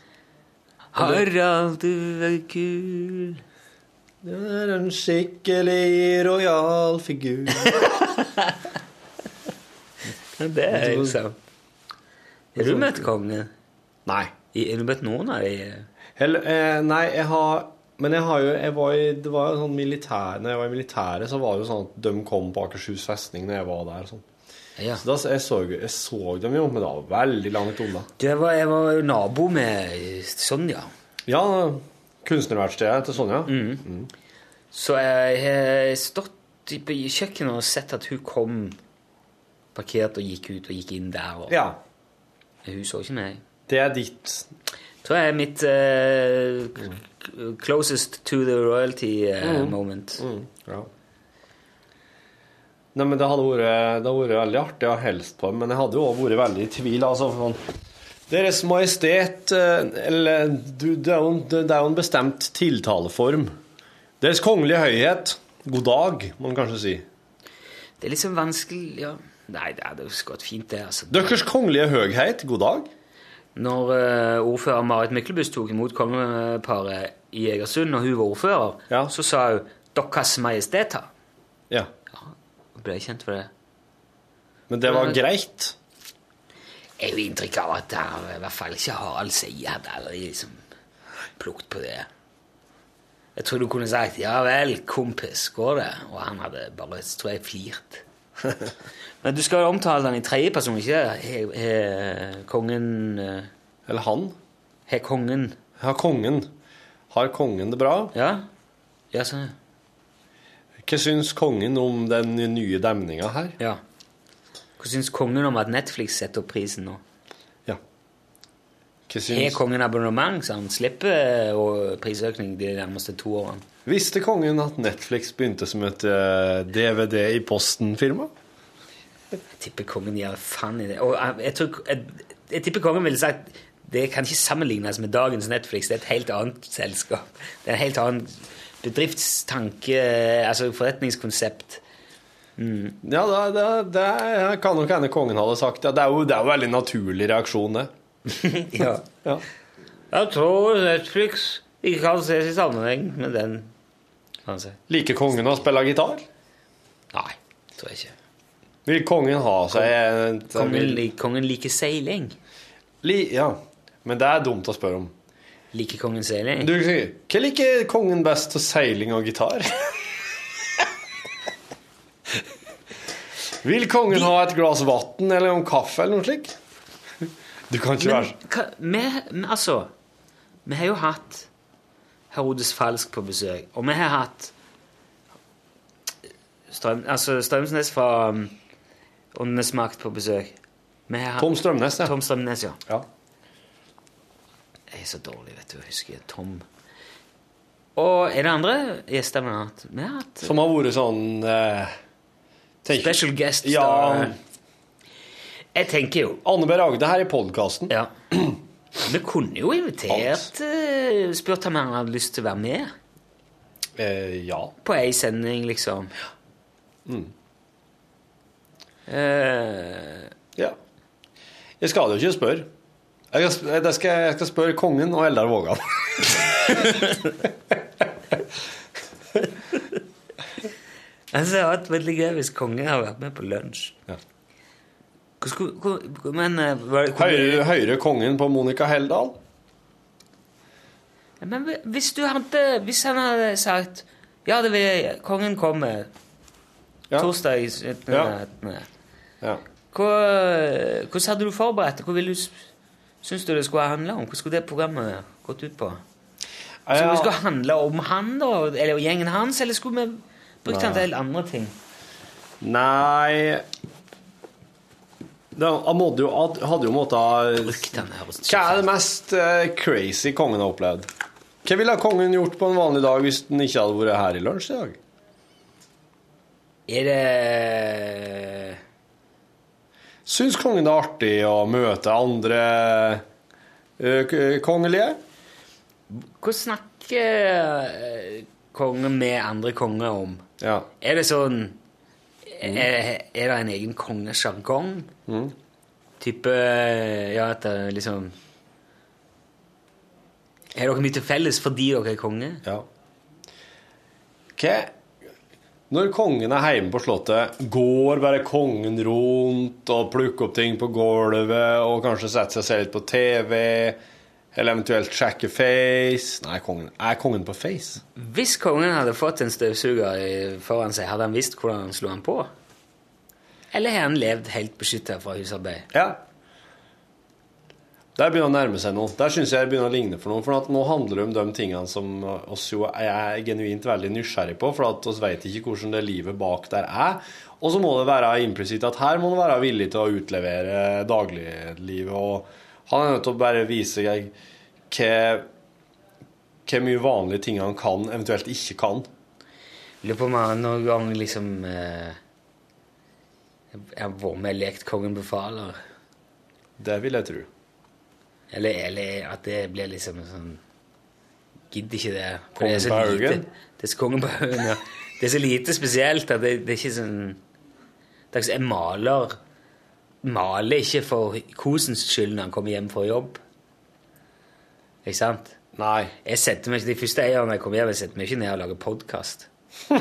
Harald, du er kul. Du er en skikkelig rojal figur. (laughs) Det er jo sant. Har du møtt kongen? Nei. Har du møtt noen av dem? Eh, nei, jeg har Men jeg har jo jeg var i, Det var sånn militær Når jeg var i militæret, så var det jo sånn at de kom på Akershus festning når jeg var der. Sånn. Ja. Så da, jeg, så, jeg så dem jo, men da var veldig langt unna. Var, jeg var jo nabo med Sonja. Ja, kunstnerverkstedet til Sonja. Så jeg har stått i- kjøkkenet og sett at hun kom parkert og gikk ut og gikk inn der. Og Ja. Hun så ikke meg. Det er ditt tror jeg er mitt uh, closest to the royalty eh, moment. Mm, ja. Nei, men det hadde vært, det hadde vært veldig artig å hilse på, men jeg hadde jo også vært veldig i tvil. altså sånn, Deres Majestet eh, Eller du, det, er jo, det er jo en bestemt tiltaleform. Deres Kongelige Høyhet. God dag, må man kanskje si. Det er liksom vanskelig ja. Nei, det hadde jo gått fint, det. altså. Deres Kongelige Høyhet, God dag. Når uh, ordfører Marit Myklebust tok imot kongeparet i Egersund, og hun var ordfører, Ja. så sa hun 'Deres Majesteter'. Ja. Ble kjent for det. Men det var greit. Jeg har inntrykk av at er, i hvert fall ikke Harald Seie hadde aldri liksom plukket på det. Jeg tror du kunne sagt 'ja vel, kompis, går det?' Og han hadde bare, tror jeg, flirt. (laughs) Men du skal jo omtale den i tredjeperson, ikke he, he, kongen eh, Eller han. Har kongen Har kongen Har kongen det bra? Ja? Ja, sånn. Hva syns kongen om den nye demninga her? Ja. Hva syns kongen om at Netflix setter opp prisen nå? Ja. Hva Har kongen abonnement, så han slipper eh, prisøkning de nærmeste to årene? Visste kongen at Netflix begynte som et eh, DVD i posten-firma? Jeg tipper kongen gir faen i det. Og jeg, jeg, tror, jeg, jeg tipper kongen ville sagt det kan ikke sammenlignes med dagens Netflix. Det er et helt annet selskap. Det er en helt annen bedriftstanke, altså forretningskonsept. Ja, det, det, det kan nok hende kongen hadde sagt. Ja, det, er jo, det er jo veldig naturlig reaksjon, det. (laughs) ja. (laughs) Ja. Jeg tror Netflix ikke kan ses i sammenheng med den. Si. Liker kongen å spille gitar? Nei, tror jeg ikke. Vil kongen ha seg en Kongen, kongen liker seiling. Li, Ja, men det er dumt å spørre om. Liker kongen seiling? Du, hva liker kongen best til seiling og gitar? Vil kongen ha et glass vann eller en kaffe eller noe slikt? Du kan ikke Men være hva, vi, vi- altså Vi har jo hatt Herodes Falsk på besøk, og vi har hatt Strøm, altså Strømsnes fra um, Åndenes makt på besøk. Hatt- Tom Strømnes, ja. Tom Strømnes, ja. Ja. Er så dårlig, vet du. Jeg husker Tom. Og er det andre gjester vi har hatt? Vi har hatt Som har vært sånn eh, tenker, special guest Ja. star. Jeg tenker jo Anne B. Ragde her i podkasten. Ja. Vi kunne jo invitert Alt. Spurt om han hadde lyst til å være med Eh, ja. på ei sending, liksom. Mm. Eh, ja. Jeg skal jo ikke spørre. Jeg skal, jeg skal, jeg skal spørre kongen og Eldar Vågan. (laughs) altså, det hadde vært veldig gøy hvis kongen hadde vært med på lunsj. Ja. Hvor hvor, hvor- men eh, hører kongen på Monica Heldal? Ja, Men hvis du hadde Hvis han hadde sagt Ja, det vil kongen komme Ja. torsdag i 17. Ja. Ja. Hvordan hadde du forberedt det? Hvor ville du Syns du det skulle handle om? Hva skulle det programmet gått ut på? Skulle Ja. det skulle handle om han, da? Eller gjengen hans? Eller skulle vi brukt han til helt andre ting? Nei Han hadde jo, hadde jo måttet Hva er det mest eh, crazy kongen har opplevd? Hva ville kongen gjort på en vanlig dag hvis den ikke hadde vært her i lunsj i dag? Er det Syns kongen det er artig å møte andre eh, kongelige? Hva snakker kongen med andre konger om? Ja. Er det sånn Er, er det en egen kongesjargong? Mm. Type Ja, at det liksom Er dere mye til felles fordi dere er konge? ja. Hva Når kongen er hjemme på slottet, går bare kongen rundt og plukker opp ting på gulvet og kanskje setter seg og ser litt på TV? Eller eventuelt sjekker Face? Nei, kongen, er kongen på Face? Hvis kongen hadde fått en støvsuger foran seg, hadde han visst hvordan han slo han på? Eller har han levd helt beskytta fra husarbeid? Ja. Der begynner å nærme seg noe. Der syns jeg det begynner å ligne for noe. For at nå handler det om de tingene som oss jo er genuint veldig nysgjerrig på, for at oss vet ikke hvordan det livet bak der er. Og så må det være implisitt at her må man være villig til å utlevere dagliglivet. Og han er nødt til å bare vise hva mye vanlige ting han kan, eventuelt ikke kan. Lurer på om han noen gang liksom eh, har vært med og lekt Kongen befaler. Det vil jeg tro. Eller, eller at det blir liksom sånn Gidder ikke det. For Kongen det så på lite- haugen? Det er så kongen på haugen, ja. Det er så lite spesielt at det, det er ikke sånn det er Jeg maler maler ikke for kosens skyld når han kommer hjem fra jobb. Ikke sant? Nei. Jeg setter meg De første eierne jeg kommer hjem, jeg setter meg ikke ned og lager podkast. (laughs)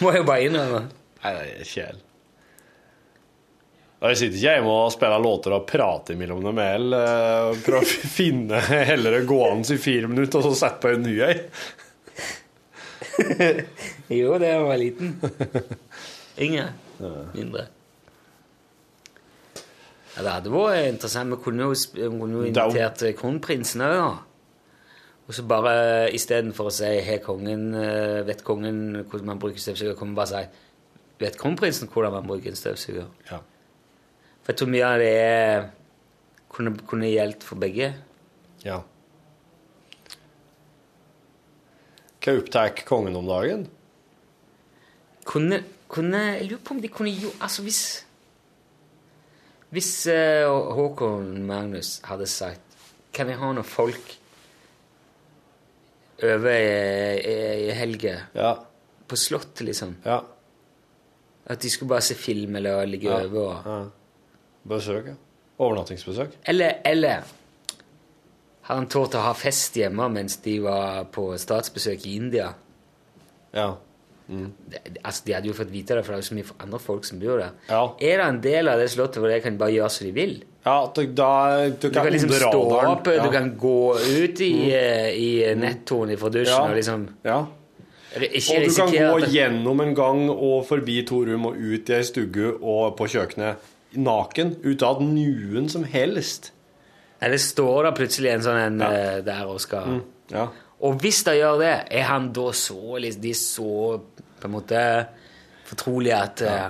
Må jeg jo bare innrømme. Nei, det er kjel. Jeg sitter ikke hjemme og spiller låter og prater mellom dem heller. eh, Prøver å (laughs) finne heller gående i fire minutter, og så sette på en ny ei. (laughs) Jo, det var jeg liten. Yngre. Mindre. Ja, det hadde vært interessant. Vi kunne jo, er invitert eh, kronprinsen òg, da. Og så bare istedenfor å si hey, kongen eh, Vet kongen hvordan man bruker støvsuger?' kan vi bare si 'Vet kronprinsen hvordan man bruker en støvsuger?' Ja. For jeg tror mye av det er kunne, kunne gjeldt for begge. ja. Hva opptar kongen om dagen? kunne, kunne Jeg lurer på om de kunne jo Altså, hvis Hvis eh, Håkon Magnus hadde sagt Kan vi ha noen folk over i, i, i helga Ja. på Slottet, liksom? Ja. At de skulle bare se film eller ligge Ja. over? Og, ja. Besøk, ja. Overnattingsbesøk. Eller, eller har han tort å ha fest hjemme mens de var på statsbesøk i India? Ja. Det, altså, De hadde jo fått vite det, for det er jo så mye andre folk som bor der. Ja. Er det en del av det slottet hvor de kan bare gjøre som de vil? Ja, du, da du Du kan liksom stå radaren. opp, du kan gå ut i, mm. i nettoen fra dusjen Ja. og liksom ja. Ikke Og du kan gå det- gjennom en gang og forbi to rom og ut i ei stugge og på kjøkkenet naken, ut av noen som helst Eller står det plutselig en sånn en ja. der og skal Ja. Og hvis de gjør det, er han da så liksom, De så på en måte fortrolig at eh,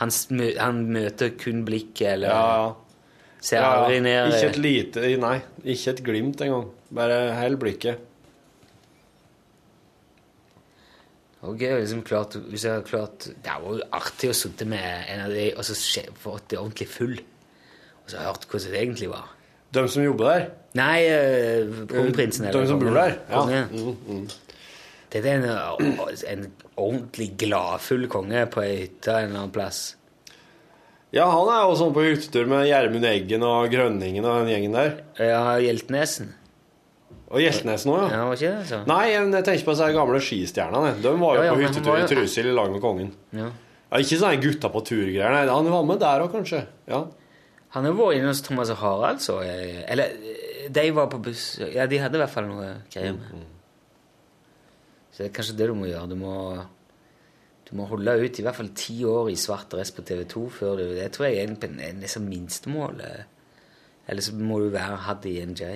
han, smø- han møter kun blikket, eller Ja, ja. ser ja. aldri ned Ikke et lite Nei, ikke et glimt engang. Bare hell blikket. Og jeg liksom klart, hvis jeg har klart Det er jo artig å sitte med en av de og så få det ordentlig full. Og så hørt hvordan det egentlig var. De som jobber der? Nei, uh, kronprinsen. De som bor der? Ja. Mm, Mm, Det er en, en ordentlig gladfull konge på ei hytte en eller annen plass. Ja, han er jo sånn på hyttetur med Gjermund Eggen og Grønningen og den gjengen der. Ja, Hjeltnesen. Og Hjeltnes nå, ja. Ja, var ikke det? Så? Nei, jeg tenker på de gamle skistjernene. De var jo Ja, ja, på hyttetur var i Trysil i lag med kongen. Ja. Ja, ikke sånne gutta på tur-greier. Nei, han var med der òg, kanskje. Ja. Han har vært inne hos Thomas og Harald, så jeg. Eller eh, de var på buss Ja, de hadde i hvert fall noe greier med. Så det er kanskje det du må gjøre. Du må, du må holde ut i hvert fall ti år i svart dress på TV2 før du Det tror jeg er en, en, en en minstemål. Eller så må du være Haddy NJ.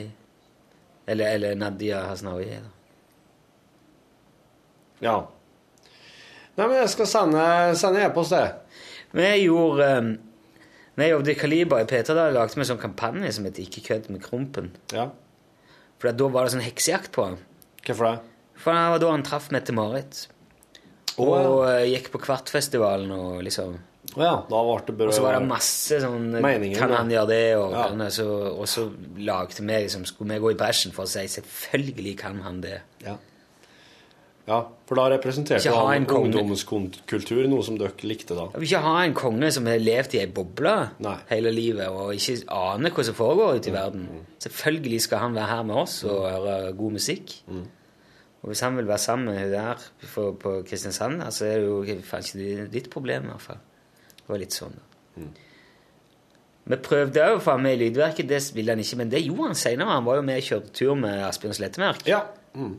Eller, eller Nadia Hasnawi. da. ja. Nei, men jeg skal sende, e-post, jeg. Vi gjorde um, jeg jobbet i Kaliber i Peter, da lagde vi en sånn kampanje som het Ikke kødd med Krompen. Ja. For da var det sånn heksejakt på ham. Hvorfor det? For det var da han traff Mette-Marit. Å, Og eh, gikk på Kvartfestivalen og liksom Å ja, da ble det bare Og så var det masse sånn meningen, Kan han gjøre det? Og, Ja. og, så, og så lagde vi liksom Skulle vi gå i bæsjen for å si selvfølgelig kan han det. Ja. ja, for da representerte han ungdomskultur, noe som dere likte da. Jeg vil ikke ha en konge som har levd i ei boble Nei. hele livet og ikke aner hva som foregår Mm, ute i verden. Selvfølgelig skal han være her med oss og høre god musikk. Mm. Og hvis han vil være sammen med hun der på, på Kristiansand, så så er det jo faen ikke ditt problem, i hvert fall. Det var litt sånn. Mm. Vi prøvde òg å få ham med i Lydverket, det ville han ikke, men det gjorde han seinere. Han var jo med og kjørte tur med Asbjørn Slettemerk. Ja. Mm.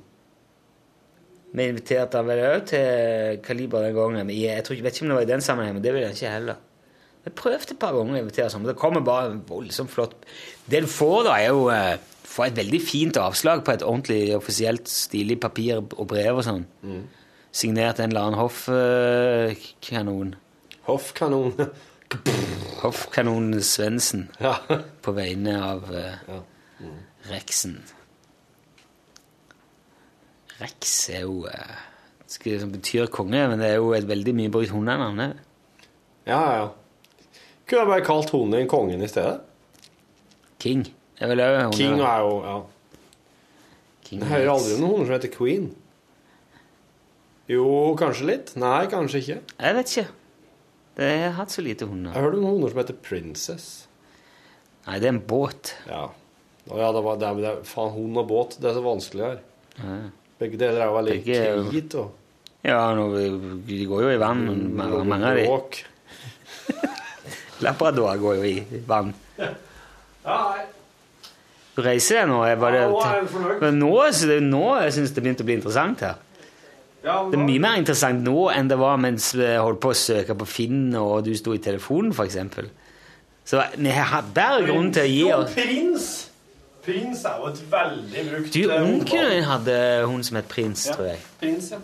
Vi inviterte han vel òg til Kaliber den gangen. Jeg tror vet ikke om det var i den sammenhengen, men det ville han ikke heller. Vi prøvde et par ganger å invitere sånn, men det kommer bare voldsomt flott Det du får, da, er jo eh, får et veldig fint avslag på et ordentlig offisielt stilig papir og brev og sånn. Signert en eller annen hoffkanon. Hoffkanon. (laughs) Hoffkanon Svendsen ja. på vegne av uh, Ja. Rexen. Rex er jo uh, det betyr konge, men det er jo et veldig mye brukt hundenavn. ja, ja. Kunne jeg bare kalt hunden kongen i stedet? King. Det er vel hundenavn. King er jo ja. King Jeg hører aldri om noen hunder som heter Queen. Jo, kanskje litt. Nei, kanskje ikke. Jeg vet ikke. Det har hatt så lite hunder. Jeg hørte om hunder som heter Princess. Nei, det er en båt. Ja. Å ja, det var det, er- det, er- Faen, hund og båt, det er så vanskelig her. Ja. Begge deler er jo veldig Begge krit og Ja, nå, de går jo i vann. Mange, mange av de. (laughs) Labrador går jo i vann. Ja, nei. Du reiser deg nå. Jeg bare, Ja, nå er jeg fornøyd. Men nå, så nå jeg synes det begynte å bli interessant her. Det er mye mer interessant nå enn det var mens vi holdt på å søke på Finn, og du sto i telefonen, f.eks. Så vi hadde bare grunn til å gi oss prins! Prins er jo et veldig brukt Du, eh, onkelen din hadde hun som het Prins, Ja, tror jeg. Prins, ja.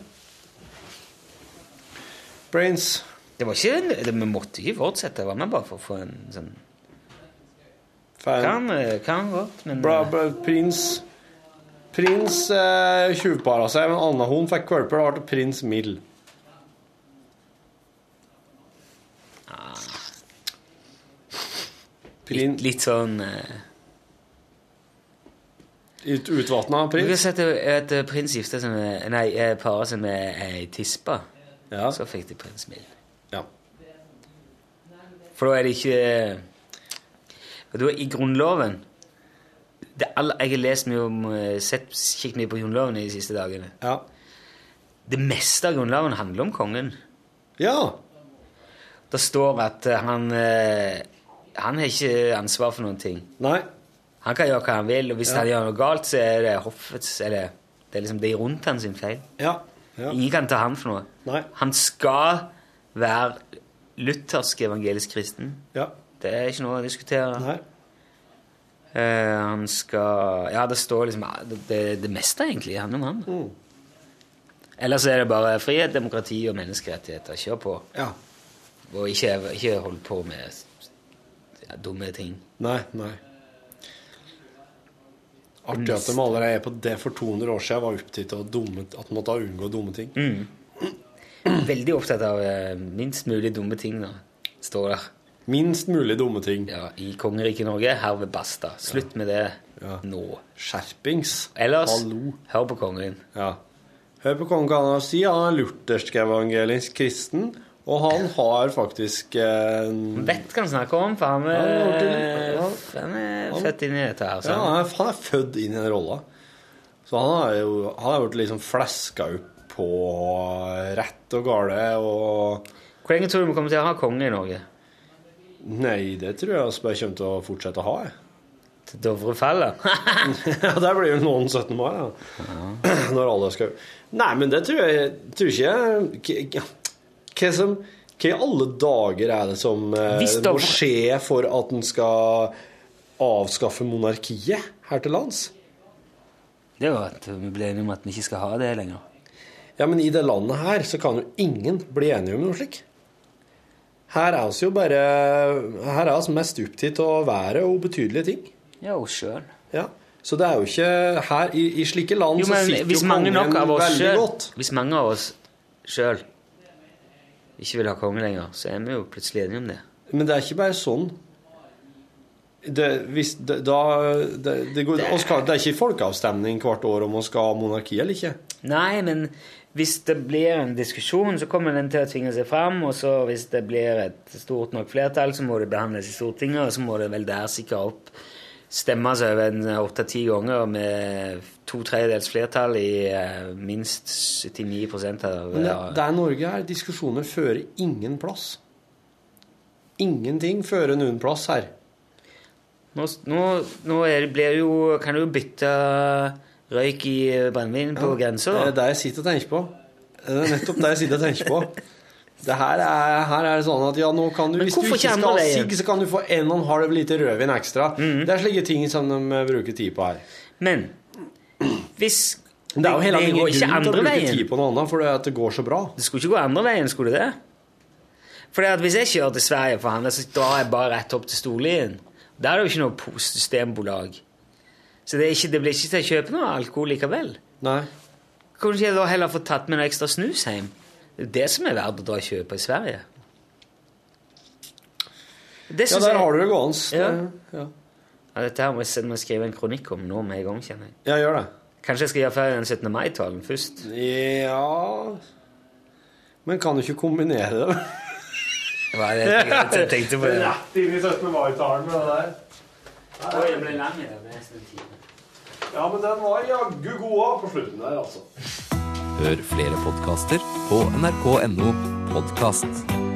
Prins. Det var ikke, en- det, Vi måtte ikke fortsette. Det var med bare for å få en sånn Fan. Kan, eh, kan godt, men Bra, bra, prins Prins eh, tjuvpara altså. seg men Anna annen fikk kvalper, da ble prins Mild. Ah. Prin... Litt, litt, sånn eh, uh... Litt utvatna prins? Du har sett at et eh, prins gifte seg med Nei, eh, para seg med ei tispe. Ja. Så fikk de prins Mild. Ja. For da er det ikke Da i Grunnloven det er Jeg har lest mye om eh, sett skikkelig mye på Grunnloven i de siste dagene. Ja. Det meste av Grunnloven handler om kongen. ja. Det står at eh, han eh, Han har ikke ansvar for noen ting. Nei. Han kan gjøre hva han vil, og hvis Ja. han gjør noe galt, så er det hoffets Eller det er liksom de rundt han sin feil. Ja. ja. Ingen kan ta han for noe. Nei. Han skal være luthersk evangelisk kristen. Ja. Det er ikke noe å diskutere. Nei. Eh, han skal Ja, det står liksom Det, det, det meste, egentlig, handler om han. Mm. Ellers er det bare frihet, demokrati og menneskerettigheter. Kjør på. Ja. Og ikke, ikke hold på med ja, dumme ting. Nei, nei. Artig at de allerede er på det for 200 år siden var opptatt av dumme, at man måtte unngå dumme ting. Veldig opptatt av eh, minst mulig dumme ting, da. Står der. Minst mulig dumme ting. Ja, I kongeriket Norge, herved basta. Slutt med det Ja. nå. Skjerpings. Ellers, Hallo. hør på kongen. Ja. Hør på kongen kan han si. Han er luthersk-evangelisk kristen, og han har faktisk eh, Han vet hva han snakker om, for han er, han han er født inn i dette her. Så Ja, han- han er, han er født inn i den rolla. Så han har jo han har blitt liksom fleska opp på rett og gale og Hvor lenge tror du vi kommer til å ha konge i Norge? Nei, det tror jeg vi bare kommer til å fortsette å ha. jeg. Til Dovre faller? (laughs) Ja, der blir jo noen 17. mai, ja. (clears throat) Når alle skal Nei, men det tror jeg tror ikke jeg Hva som Hva i alle dager er det som eh, må skje for at en skal avskaffe monarkiet her til lands? Det er jo at vi ble enige om at vi ikke skal ha det lenger. Ja, men i det landet her så kan jo ingen bli enige om noe slik. Her er vi jo bare Her er vi mest opptatt av været og ubetydelige ting. Ja, og sjøl. Ja. Så det er jo ikke her I, i slike land Jo, så sitter jo kongen nok av oss veldig selv, godt. Hvis mange av oss sjøl ikke vil ha konge lenger, så er vi jo plutselig enige om det. Men det er ikke bare sånn. Det, hvis, det, da, det, det, går, det, er, skal, det er ikke folkeavstemning hvert år om vi skal ha monarki eller ikke. Nei, men hvis det blir en diskusjon, så kommer den til å tvinge seg fram. Og så hvis det blir et stort nok flertall, så må det behandles i Stortinget, og så må det vel der sikre opp stemmes over en åtte-ti ganger med to tredjedels flertall i eh, minst 79 av Men det, Der det er Norge her. Diskusjoner fører ingen plass. Ingenting fører noen plass her. Nå, nå, nå er, blir det jo, kan du jo bytte røyk i brennevin på grensa. Det er det jeg sitter og tenker på. Det er nettopp det jeg sitter og tenker på. Det her er, her er det sånn at ja, nå kan du, Men hvis du ikke skal ha sigg, så kan du få en og en halv liter rødvin ekstra. Mm. Det er slike ting som de eh, bruker tid på her. Men hvis Det er jo hele det går ikke å andre veien. tid på noe annet, for det, at det går så bra. Det skulle ikke gå andre veien, skulle det? Fordi at hvis jeg kjører til Sverige for handel, så drar jeg bare rett opp til Storlien. Der er det jo ikke noe po- systembolag. Så det, er ikke, det blir ikke til å kjøpe noe alkohol likevel. Nei. Kanskje ikke jeg da heller får tatt med noe ekstra snus hjem? Det er det som er verdt å dra og kjøpe i Sverige. Det Ja, der jeg- har du det gående. Ja. Ja. Ja, dette her må jeg skrive en kronikk om nå med en gang, kjenner jeg. ja, gjør det. Kanskje jeg skal gjøre ferdig den 17. mai-talen først? Ja Men kan du ikke kombinere det? Hva er det jeg tenkte- på. Rett inn i 17. mai-talen med det der. Oi, det ble lang, det ble nesten en time. Ja, men den var jaggu god òg på slutten der, altså. Hør flere podkaster på nrk.no podkast.